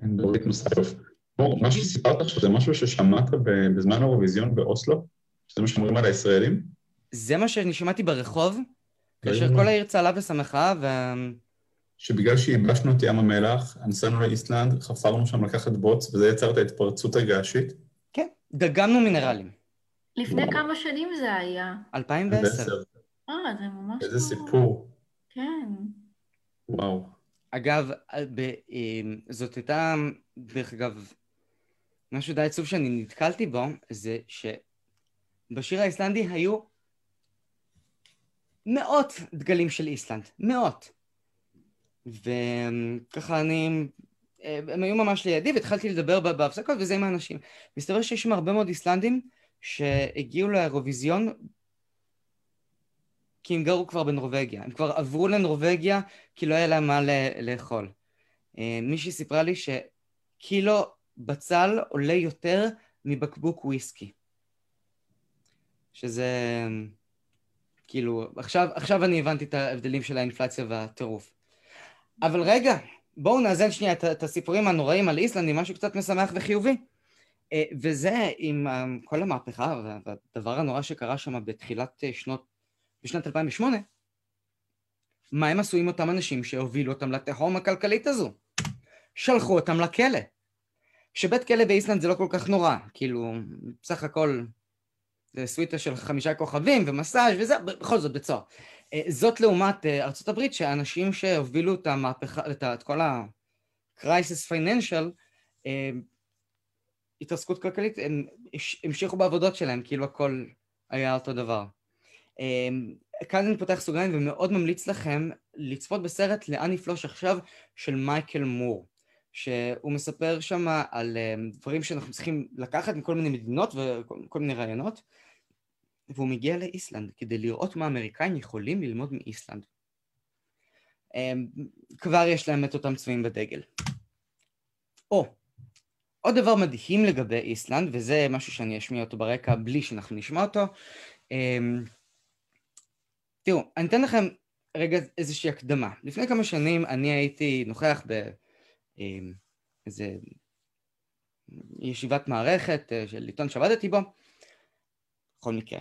כן, דורית נוסף. מה שסיפרת עכשיו זה משהו ששמעת בזמן האירוויזיון באוסלו? שזה מה שאומרים על הישראלים? זה מה שאני שמעתי ברחוב, כאשר כל העיר צהלה ושמחה, ו... שבגלל שייבשנו את ים המלח, נסענו לאיסלנד, חפרנו שם לקחת בוץ, וזה יצר את ההתפרצות הגעשית. כן, דגמנו מינרלים. לפני כמה שנים זה היה? 2010. אה, זה ממש... איזה סיפור. כן. וואו. אגב, זאת הייתה, דרך אגב, משהו די עצוב שאני נתקלתי בו, זה שבשיר האיסלנדי היו מאות דגלים של איסלנד, מאות. וככה אני, הם היו ממש לידי והתחלתי לדבר בהפסקות וזה עם האנשים. מסתבר שיש שם הרבה מאוד איסלנדים שהגיעו לאירוויזיון כי הם גרו כבר בנורבגיה. הם כבר עברו לנורבגיה כי לא היה להם מה לאכול. מישהי סיפרה לי שקילו בצל עולה יותר מבקבוק וויסקי. שזה כאילו, עכשיו, עכשיו אני הבנתי את ההבדלים של האינפלציה והטירוף. אבל רגע, בואו נאזן שנייה את, את הסיפורים הנוראים על איסלנד עם משהו קצת משמח וחיובי. אה, וזה עם אה, כל המהפכה והדבר הנורא שקרה שם בתחילת אה, שנות, בשנת 2008, מה הם עשו עם אותם אנשים שהובילו אותם לתהום הכלכלית הזו? שלחו אותם לכלא. שבית כלא באיסלנד זה לא כל כך נורא, כאילו, בסך הכל זה סוויטה של חמישה כוכבים ומסאז' וזה, בכל זאת בית סוהר. אה, זאת לעומת אה, הברית, שהאנשים שהובילו את המהפכה, את כל ה-crisis financial, אה, התעסקות כלכלית, הם המשיכו בעבודות שלהם, כאילו הכל היה אותו דבר. כאן אני פותח סוגריים ומאוד ממליץ לכם לצפות בסרט לאן נפלוש עכשיו של מייקל מור, שהוא מספר שם על דברים שאנחנו צריכים לקחת מכל מיני מדינות וכל מיני רעיונות. והוא מגיע לאיסלנד כדי לראות מה האמריקאים יכולים ללמוד מאיסלנד. אמ, כבר יש להם את אותם צבעים בדגל. או, עוד דבר מדהים לגבי איסלנד, וזה משהו שאני אשמיע אותו ברקע בלי שאנחנו נשמע אותו. אמ, תראו, אני אתן לכם רגע איזושהי הקדמה. לפני כמה שנים אני הייתי נוכח באיזה אמ, ישיבת מערכת אה, של עיתון שעבדתי בו. בכל מקרה,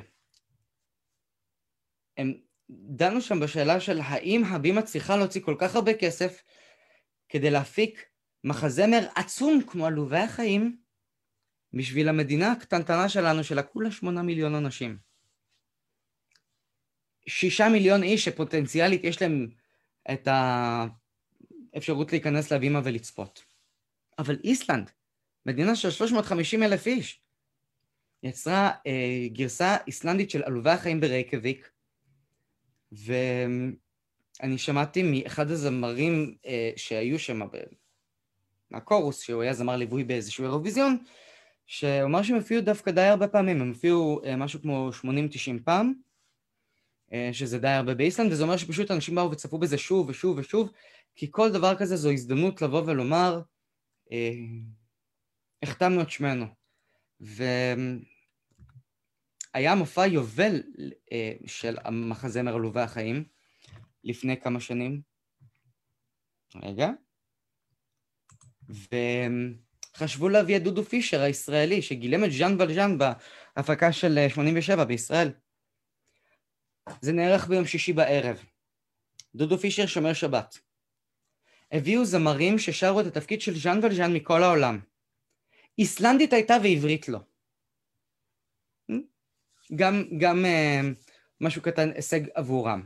הם דנו שם בשאלה של האם הבימה צריכה להוציא כל כך הרבה כסף כדי להפיק מחזמר עצום כמו עלובי החיים בשביל המדינה הקטנטנה שלנו שלה כולה שמונה מיליון אנשים. שישה מיליון איש שפוטנציאלית יש להם את האפשרות להיכנס להבימה ולצפות. אבל איסלנד, מדינה של 350 אלף איש, יצרה אה, גרסה איסלנדית של עלובי החיים ברייקוויק, ואני שמעתי מאחד הזמרים אה, שהיו שם מהקורוס, שהוא היה זמר ליווי באיזשהו אירוויזיון, שהוא אמר שהם הופיעו דווקא די הרבה פעמים, הם הופיעו אה, משהו כמו 80-90 פעם, אה, שזה די הרבה באיסלנד, וזה אומר שפשוט אנשים באו וצפו בזה שוב ושוב ושוב, כי כל דבר כזה זו הזדמנות לבוא ולומר, אה, החתמנו את שמנו. ו... היה מופע יובל אה, של המחזמר עלובי החיים לפני כמה שנים. רגע. וחשבו להביא את דודו פישר הישראלי, שגילם את ז'אן ולז'אן בהפקה של 87 אה, בישראל. זה נערך ביום שישי בערב. דודו פישר שומר שבת. הביאו זמרים ששרו את התפקיד של ז'אן ולז'אן מכל העולם. איסלנדית הייתה ועברית לא. גם, גם אה, משהו קטן, הישג עבורם.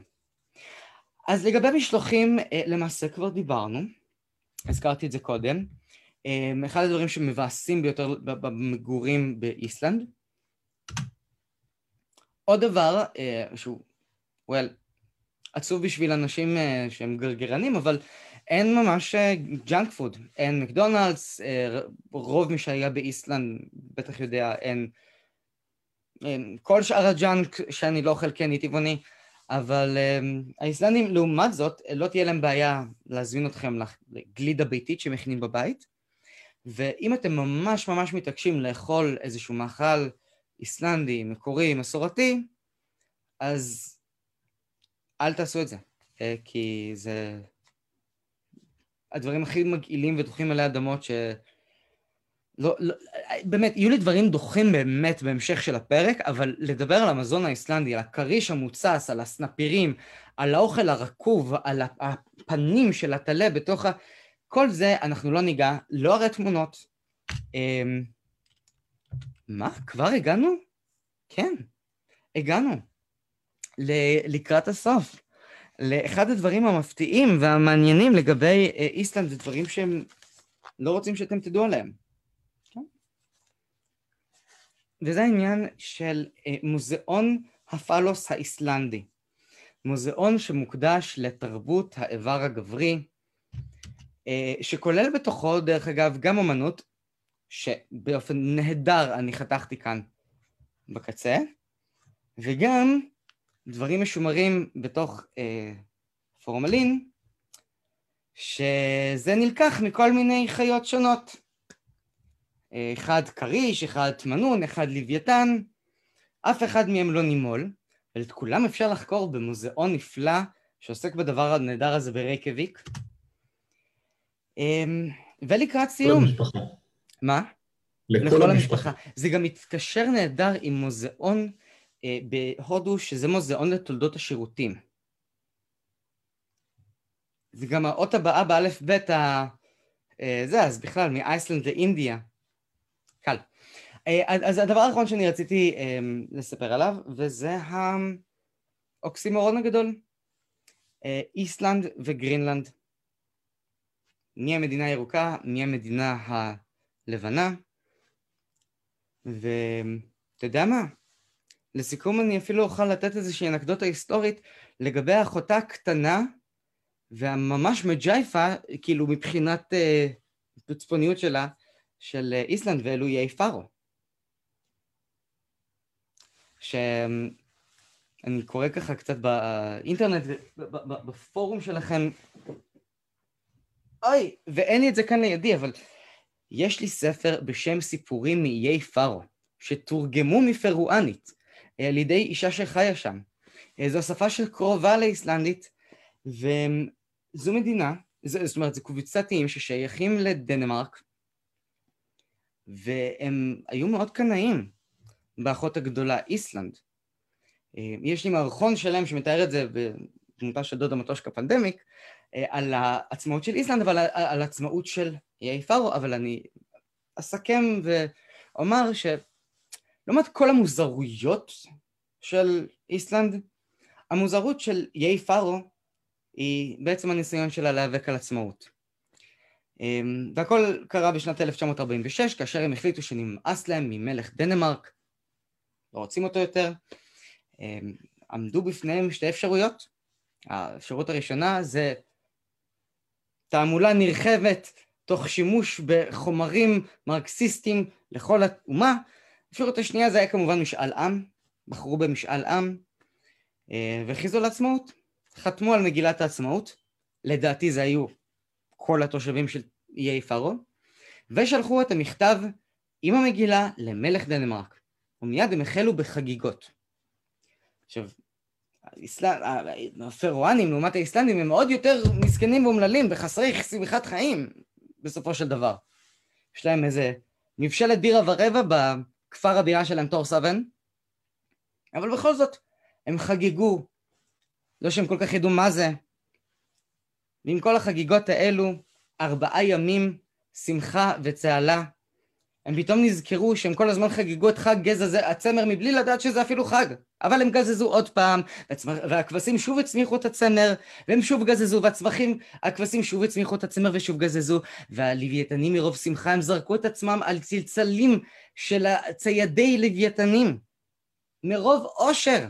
אז לגבי משלוחים, אה, למעשה כבר דיברנו, הזכרתי את זה קודם. אה, אחד הדברים שמבאסים ביותר במגורים באיסלנד. עוד דבר, שהוא, well, עצוב בשביל אנשים שהם גרגרנים, אבל אין ממש junk food, אין מקדונלדס, רוב מי שהיה באיסלנד בטח יודע, אין כל שאר ה junk שאני לא אוכל כי אני טבעוני, אבל um, האיסלנדים לעומת זאת לא תהיה להם בעיה להזמין אתכם לגלידה ביתית שמכינים בבית, ואם אתם ממש ממש מתעקשים לאכול איזשהו מאכל איסלנדי, מקורי, מסורתי, אז אל תעשו את זה, אה, כי זה הדברים הכי מגעילים ודוחים עלי אדמות ש... לא, לא, באמת, יהיו לי דברים דוחים באמת בהמשך של הפרק, אבל לדבר על המזון האיסלנדי, על הכריש המוצס, על הסנפירים, על האוכל הרקוב, על הפנים של הטלה בתוך ה... כל זה אנחנו לא ניגע, לא הרי תמונות. אמ... מה? כבר הגענו? כן, הגענו. ל- לקראת הסוף. לאחד הדברים המפתיעים והמעניינים לגבי אה, איסלנד, זה דברים שהם לא רוצים שאתם תדעו עליהם. וזה העניין של אה, מוזיאון הפלוס האיסלנדי. מוזיאון שמוקדש לתרבות האיבר הגברי, אה, שכולל בתוכו, דרך אגב, גם אמנות, שבאופן נהדר אני חתכתי כאן בקצה, וגם דברים משומרים בתוך אה, פורמלין, שזה נלקח מכל מיני חיות שונות. אחד כריש, אחד תמנון, אחד לוויתן, אף אחד מהם לא נימול, ואת כולם אפשר לחקור במוזיאון נפלא שעוסק בדבר הנהדר הזה ברייקביק. אמ, ולקראת סיום. לכל המשפחה. מה? לכל, לכל המשפחה. המשפחה. זה גם מתקשר נהדר עם מוזיאון אה, בהודו, שזה מוזיאון לתולדות השירותים. זה גם האות הבאה באלף בית ה... אה, זה, אז בכלל, מאייסלנד לאינדיה. אה, אז הדבר האחרון שאני רציתי אמ, לספר עליו, וזה האוקסימורון הגדול. אה, איסלנד וגרינלנד. מי המדינה הירוקה, מי המדינה הלבנה. ואתה יודע מה? לסיכום אני אפילו אוכל לתת איזושהי אנקדוטה היסטורית לגבי אחותה הקטנה והממש מג'ייפה, כאילו מבחינת uh, צפוניות שלה, של איסלנד ואלו איי פארו. שאני קורא ככה קצת באינטרנט, בפורום שלכם, אוי, ואין לי את זה כאן לידי, אבל יש לי ספר בשם סיפורים מאיי פארו, שתורגמו מפרואנית על ידי אישה שחיה שם. זו שפה של קרובה לאיסלנדית, וזו מדינה, זאת אומרת, זו קבוצת איים ששייכים לדנמרק, והם היו מאוד קנאים באחות הגדולה, איסלנד. אה, יש לי מערכון שלם שמתאר את זה בדמותה של דודה מטושקה פנדמיק, אה, על העצמאות של איסלנד, אבל על העצמאות של איי פארו, אבל אני אסכם ואומר שלעומת כל המוזרויות של איסלנד, המוזרות של איי פארו היא בעצם הניסיון שלה להיאבק על עצמאות. אמ, והכל קרה בשנת 1946, כאשר הם החליטו שנמאס להם ממלך דנמרק, לא רוצים אותו יותר. אמ, עמדו בפניהם שתי אפשרויות. האפשרות הראשונה זה תעמולה נרחבת תוך שימוש בחומרים מרקסיסטיים לכל האומה. האפשרות השנייה זה היה כמובן משאל עם, בחרו במשאל עם אה, והכריזו על עצמאות. חתמו על מגילת העצמאות, לדעתי זה היו כל התושבים של איי פארו, ושלחו את המכתב עם המגילה למלך דנמרק, ומיד הם החלו בחגיגות. עכשיו, הפרואנים לעומת האיסלנדים הם מאוד יותר מסכנים ואומללים וחסרי שמחת חיים בסופו של דבר. יש להם איזה מבשלת בירה ורבע בכפר הבירה שלהם תור סבן, אבל בכל זאת הם חגגו, לא שהם כל כך ידעו מה זה, ועם כל החגיגות האלו, ארבעה ימים שמחה וצהלה, הם פתאום נזכרו שהם כל הזמן חגגו את חג גזע זה- הצמר מבלי לדעת שזה אפילו חג. אבל הם גזזו עוד פעם, והכבשים שוב הצמיחו את הצמר, והם שוב גזזו, והצמחים, הכבשים שוב הצמיחו את הצמר ושוב גזזו, והלוויתנים מרוב שמחה הם זרקו את עצמם על צלצלים של ציידי לוויתנים. מרוב אושר.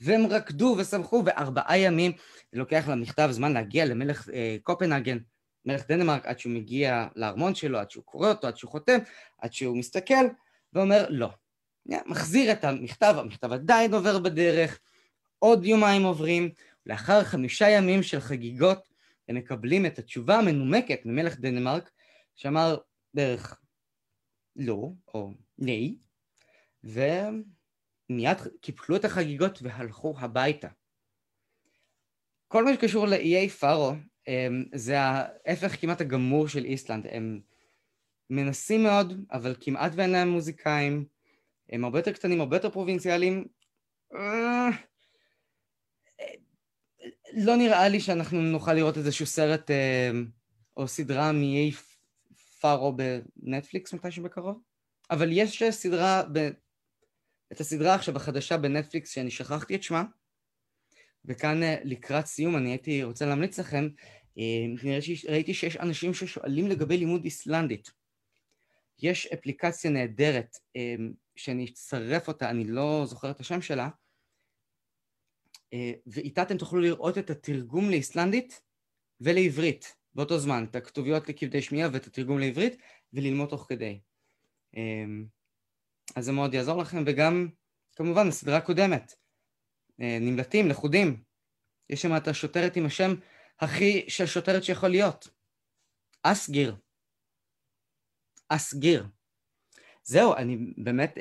והם רקדו ושמחו, וארבעה ימים לוקח למכתב זמן להגיע למלך אה, קופנהגן, מלך דנמרק, עד שהוא מגיע לארמון שלו, עד שהוא קורא אותו, עד שהוא חותם, עד שהוא מסתכל, ואומר לא. מחזיר את המכתב, המכתב עדיין עובר בדרך, עוד יומיים עוברים, לאחר חמישה ימים של חגיגות, הם מקבלים את התשובה המנומקת ממלך דנמרק, שאמר בערך לא, או ני, ומיד קיפלו את החגיגות והלכו הביתה. כל מה שקשור לאיי פארו, זה ההפך כמעט הגמור של איסלנד. הם מנסים מאוד, אבל כמעט ואין להם מוזיקאים. הם הרבה יותר קטנים, הרבה יותר פרובינציאליים. אה, לא נראה לי שאנחנו נוכל לראות איזשהו סרט אה, או סדרה מאיי פארו בנטפליקס מתישהו בקרוב. אבל יש סדרה, ב... את הסדרה עכשיו החדשה בנטפליקס שאני שכחתי את שמה, וכאן אה, לקראת סיום אני הייתי רוצה להמליץ לכם, ראיתי שיש אנשים ששואלים לגבי לימוד איסלנדית. יש אפליקציה נהדרת אה, שאני אצרף אותה, אני לא זוכר את השם שלה, ואיתה אתם תוכלו לראות את התרגום לאיסלנדית ולעברית באותו זמן, את הכתוביות לכבדי שמיעה ואת התרגום לעברית, וללמוד תוך כדי. אז זה מאוד יעזור לכם, וגם כמובן הסדרה הקודמת, נמלטים, לכודים. יש שם את השוטרת עם השם הכי של שוטרת שיכול להיות. אסגיר. אסגיר. זהו, אני באמת...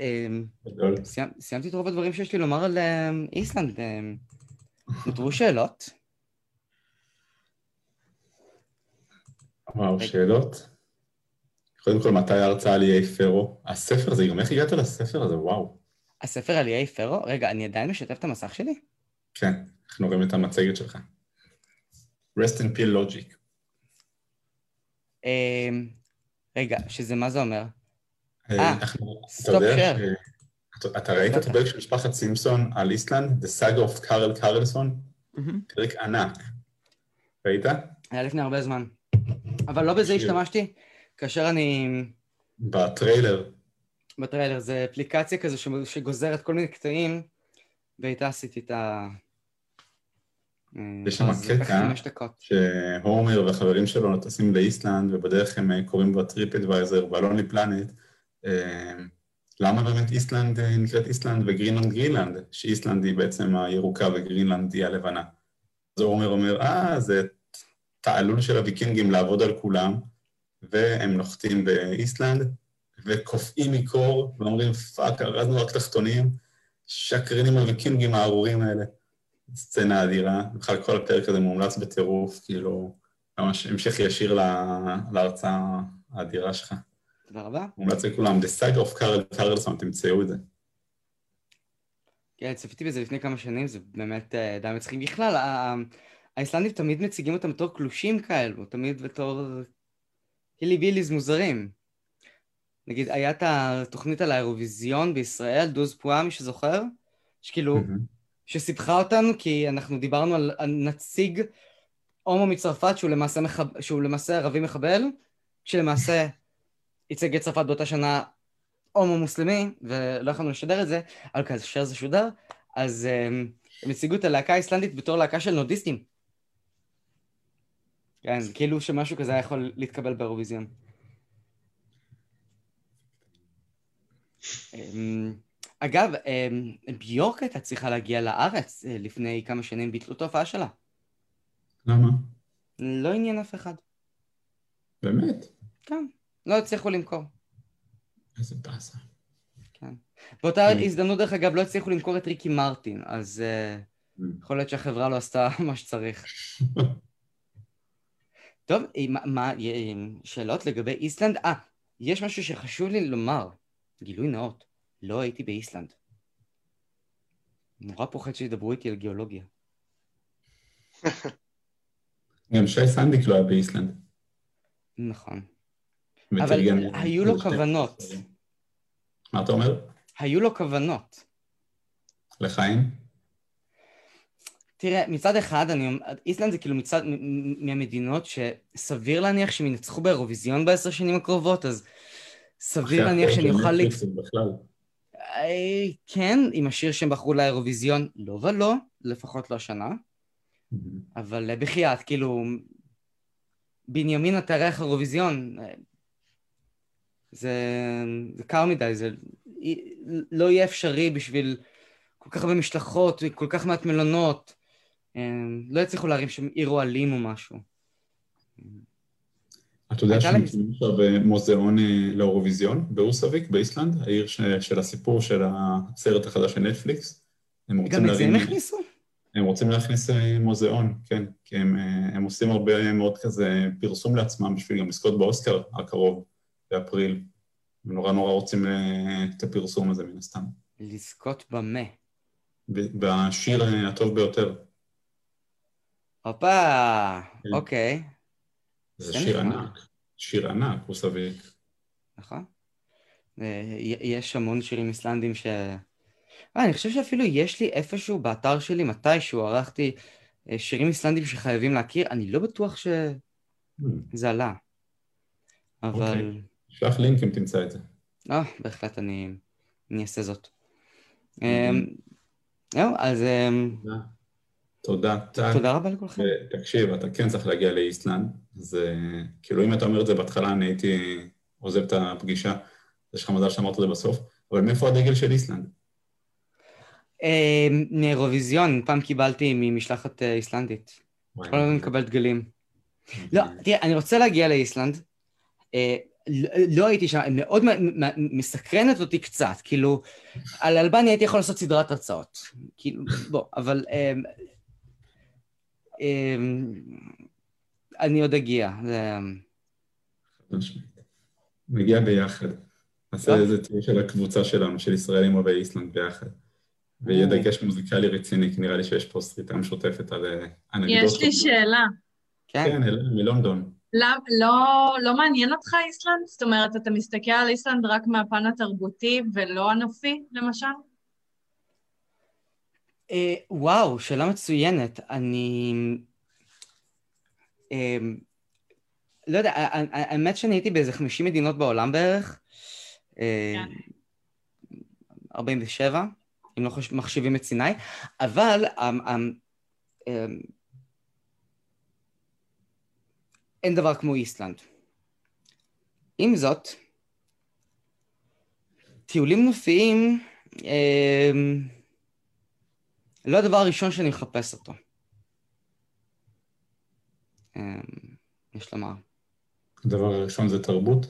סיימ, סיימתי את רוב הדברים שיש לי לומר על איסלנד. נותרו שאלות? וואו, שאלות? קודם כל, מתי ההרצאה על איי פרו? הספר הזה, גם איך הגעת לספר הזה? וואו. הספר על איי פרו? רגע, אני עדיין משתף את המסך שלי? כן, אנחנו רואים את המצגת שלך. Rest in peace logic. רגע, שזה מה זה אומר? אה, stop share. אתה ראית את הפרק של משפחת סימפסון על איסלנד? The Saga of Carl Carlson? פרק ענק. ראית? היה לפני הרבה זמן. אבל לא בזה השתמשתי, כאשר אני... בטריילר. בטריילר, זה אפליקציה כזו שגוזרת כל מיני קטעים, ואיתה עשיתי את ה... יש שם קטע שהומר והחברים שלו נטסים לאיסלנד ובדרך הם קוראים ב TripAdvisor וה Lonely Planet. למה באמת איסלנד נקראת איסלנד וגרינלנד? גרינלנד שאיסלנד היא בעצם הירוקה וגרינלנד היא הלבנה. אז הומר אומר אה זה תעלול של הוויקינגים לעבוד על כולם. והם נוחתים באיסלנד וקופאים מקור ואומרים fuck ארזנו רק תחתונים שקרנים הוויקינגים הארורים האלה סצנה אדירה, בכלל כל הפרק הזה מומלץ בטירוף, כאילו, ממש המשך ישיר להרצאה האדירה שלך. תודה רבה. מומלץ לכולם, The Saga of Carl Carlson, תמצאו את זה. כן, צפיתי בזה לפני כמה שנים, זה באמת די מצחיק. בכלל, האיסלנדים תמיד מציגים אותם בתור קלושים כאלו, תמיד בתור הילי ביליז מוזרים. נגיד, היה את התוכנית על האירוויזיון בישראל, דוז פואה, מי שזוכר? שכאילו... שסיפחה אותנו כי אנחנו דיברנו על, נציג הומו מצרפת שהוא למעשה, מחב... שהוא למעשה ערבי מחבל, שלמעשה ייצג את צרפת באותה שנה הומו מוסלמי, ולא יכולנו לשדר את זה, אבל כאשר זה שודר, אז הם, הם הציגו את הלהקה האיסלנדית בתור להקה של נודיסטים. כן, כאילו שמשהו כזה היה יכול להתקבל באירוויזיון. אגב, ביורק הייתה צריכה להגיע לארץ לפני כמה שנים, ביטלו את ההופעה שלה. למה? לא עניין אף אחד. באמת? כן, לא הצליחו למכור. איזה באסה. כן. באותה הזדמנות, דרך אגב, לא הצליחו למכור את ריקי מרטין, אז יכול להיות שהחברה לא עשתה מה שצריך. טוב, מה, שאלות לגבי איסלנד? אה, יש משהו שחשוב לי לומר, גילוי נאות. לא הייתי באיסלנד. נורא פוחד שידברו איתי על גיאולוגיה. גם שי סנדיק לא היה באיסלנד. נכון. אבל היו לו כוונות. מה אתה אומר? היו לו כוונות. לחיים? תראה, מצד אחד, אני, איסלנד זה כאילו מצד, מהמדינות שסביר להניח שהם ינצחו באירוויזיון בעשר שנים הקרובות, אז סביר להניח שאני אוכל... לק- בכלל. אה, כן, עם השיר שהם בחרו לאירוויזיון, לא ולא, לפחות לא השנה, אבל אה, בחייאת, כאילו, בנימין תארח אירוויזיון, אה, זה, זה קר מדי, זה לא יהיה אפשרי בשביל כל כך הרבה משלחות, כל כך מעט מלונות, לא יצליחו להרים שם עיר אוהלים או משהו. אתה יודע שמקימים עכשיו אה, מוזיאון אה, לאירוויזיון באוסוויק, באיסלנד, העיר של הסיפור של הסרט החדש של נטפליקס. הם רוצים גם את זה הם הכניסו? הם רוצים להכניס אה, מוזיאון, כן, כי הם, הם עושים הרבה מאוד כזה פרסום לעצמם בשביל גם לזכות באוסקר הקרוב, באפריל. הם נורא נורא רוצים את הפרסום הזה מן הסתם. לזכות במה. בשיר הטוב ביותר. הופה, כן. אוקיי, זה שיר. ענק, שיר ענק, אוסוויק. נכון. אה, יש המון שירים איסלנדים ש... אה, אני חושב שאפילו יש לי איפשהו באתר שלי, מתישהו ערכתי אה, שירים איסלנדים שחייבים להכיר, אני לא בטוח שזה עלה. אבל... אוקיי. שלח לינק אם תמצא את זה. אה, בהחלט אני, אני אעשה זאת. אמ, זהו, אז אמ, תודה, טל. תודה רבה לכולכם. תקשיב, אתה כן צריך להגיע לאיסלנד, אז אה, כאילו אם אתה אומר את זה בהתחלה, אני הייתי עוזב את הפגישה, יש לך מזל שאמרת את זה בסוף, אבל מאיפה הדגל של איסלנד? אמ, מאירוויזיון, פעם קיבלתי ממשלחת אה, איסלנדית. כל הזמן מקבל דגלים. לא, תראה, אני רוצה להגיע לאיסלנד. אה, לא- הייתי שם, מאוד מסקרנת אותי קצת, כאילו, על אלבניה הייתי יכול לעשות סדרת הרצאות. כאילו, בוא, אבל... אמ, אמ, אני עוד אגיע. זה- נגיע ביחד. נעשה אה. איזה טיול של הקבוצה שלנו, של ישראלים אוהבי איסלנד ביחד. ויהיה או. דגש מוזיקלי רציני, כי נראה לי שיש פה סריטה משותפת על אה, אנקדוטות. יש לי שאלה. כן, אלנה מלונדון. לא, לא מעניין אותך איסלנד? זאת אומרת, אתה מסתכל על איסלנד רק מהפן התרבותי ולא הנופי, למשל? אה, וואו, שאלה מצוינת. אני... אה, לא יודע, האמת שאני הייתי באיזה 50 מדינות בעולם בערך. אה, 47, אם לא חוש- מחשיבים את סיני, אבל אמ, אמ, אין דבר כמו איסלנד. עם זאת, טיולים נופיים, אמ, לא הדבר הראשון שאני מחפש אותו. אמ, יש לומר. הדבר הראשון זה תרבות.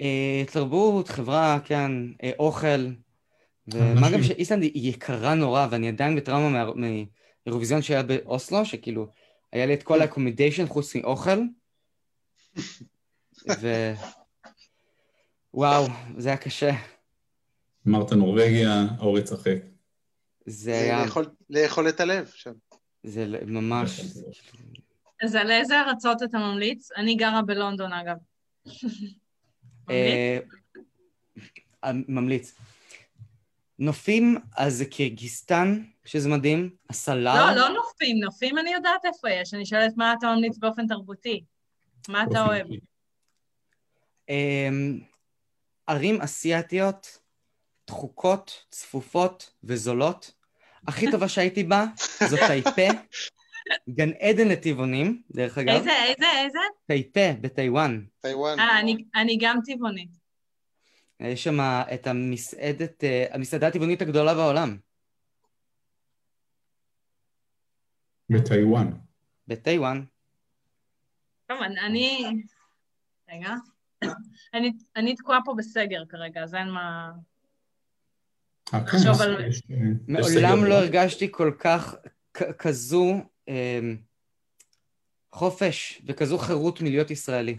אה, תרבות, חברה, כן, אה, אוכל, ומה גם. שאיסלנד היא יקרה נורא, ואני עדיין בטראומה מה- מאירוויזיון שהיה באוסלו, שכאילו, היה לי את כל ה-accommodation חוץ מאוכל, ו... וואו, זה היה קשה. אמרת נורבגיה, אורי צחק. זה היה... לאכול- לאכול את הלב שם. זה ממש... אז על איזה ארצות אתה ממליץ? אני גרה בלונדון, אגב. אה, ממליץ. נופים, אז זה קירגיסטן, שזה מדהים, הסלאר. לא, לא נופים, נופים אני יודעת איפה יש. אני שואלת מה אתה ממליץ באופן תרבותי. מה אתה אוהב? אמ, ערים אסיאתיות, דחוקות, צפופות וזולות. הכי טובה שהייתי בה זו טייפה, גן עדן לטבעונים, דרך אגב. איזה, איזה, איזה? טייפה בטיוואן. טיוואן. אה, אני- אני גם טבעונית. יש שם את המסעדת, אה, המסעדה הטבעונית הגדולה בעולם, בטיוואן. בטיוואן. טוב, אני- אני... רגע. אני- אני תקועה פה בסגר כרגע, אז אין מה... אה, לחשוב יש- על- יש מעולם. לא הרגשתי כל כך כזו אמ, חופש וכזו חירות מלהיות ישראלי.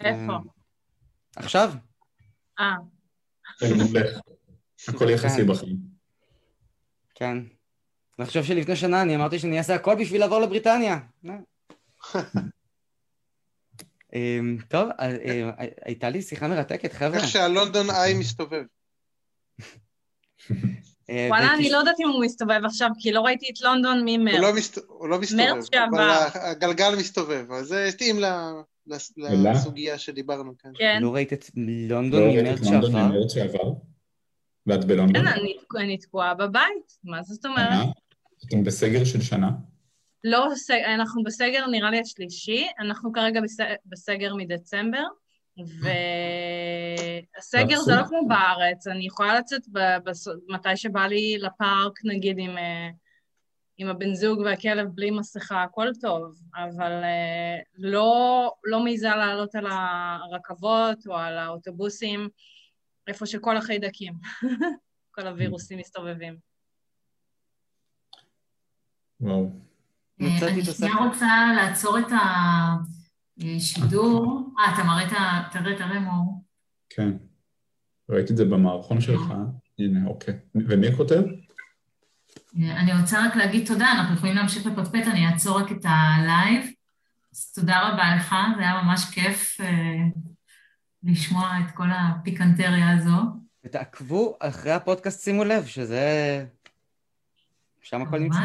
איפה? אמ, עכשיו? אה, כן. הכל יחסי כן. בחיים. כן. אני חושב שלפני שנה אני אמרתי שאני אעשה הכל בשביל לעבור לבריטניה. אמ, טוב, אה, אה, הייתה לי שיחה מרתקת, חבר'ה. איך שהלונדון איי מסתובב. אה, וואלה, אני לא יודעת אם הוא מסתובב עכשיו, כי לא ראיתי את לונדון ממרץ. לא הוא לא מסתובב, מרץ שעבר. אבל הגלגל מסתובב, אז זה התאים? לסוגיה שדיברנו כאן. כן, לא ראית את לא לונדון ראית ממרץ שעבר? ואת בלונדון? כן, אני- תקועה בבית, מה זאת אומרת? אתם בסגר של שנה? לא, אנחנו בסגר נראה לי השלישי, אנחנו כרגע בס- בסגר מדצמבר, והסגר זה לא כמו בארץ, אני יכולה לצאת מתי שבא לי לפארק, נגיד עם, אה, עם הבן זוג והכלב בלי מסכה, הכל טוב, אבל אה, לא, לא מעיזה לעלות על הרכבות או על האוטובוסים, איפה שכל החיידקים, כל הווירוסים מסתובבים. וואו. מצאתי אני. שנייה רוצה לעצור את השידור. אה, אתה מראה את ה... תראה, תראה מור. כן. ראיתי את זה במערכון שלך. הנה, אוקיי. ומי כותב? אני רוצה רק להגיד תודה, אנחנו יכולים להמשיך לפטפט, אני אעצור רק את ה live. אז תודה רבה לך, זה היה ממש כיף אה, לשמוע את כל הפיקנטריה הזו. ותעקבו אחרי הפודקאסט, שימו לב, שזה... שם הכל נמצא.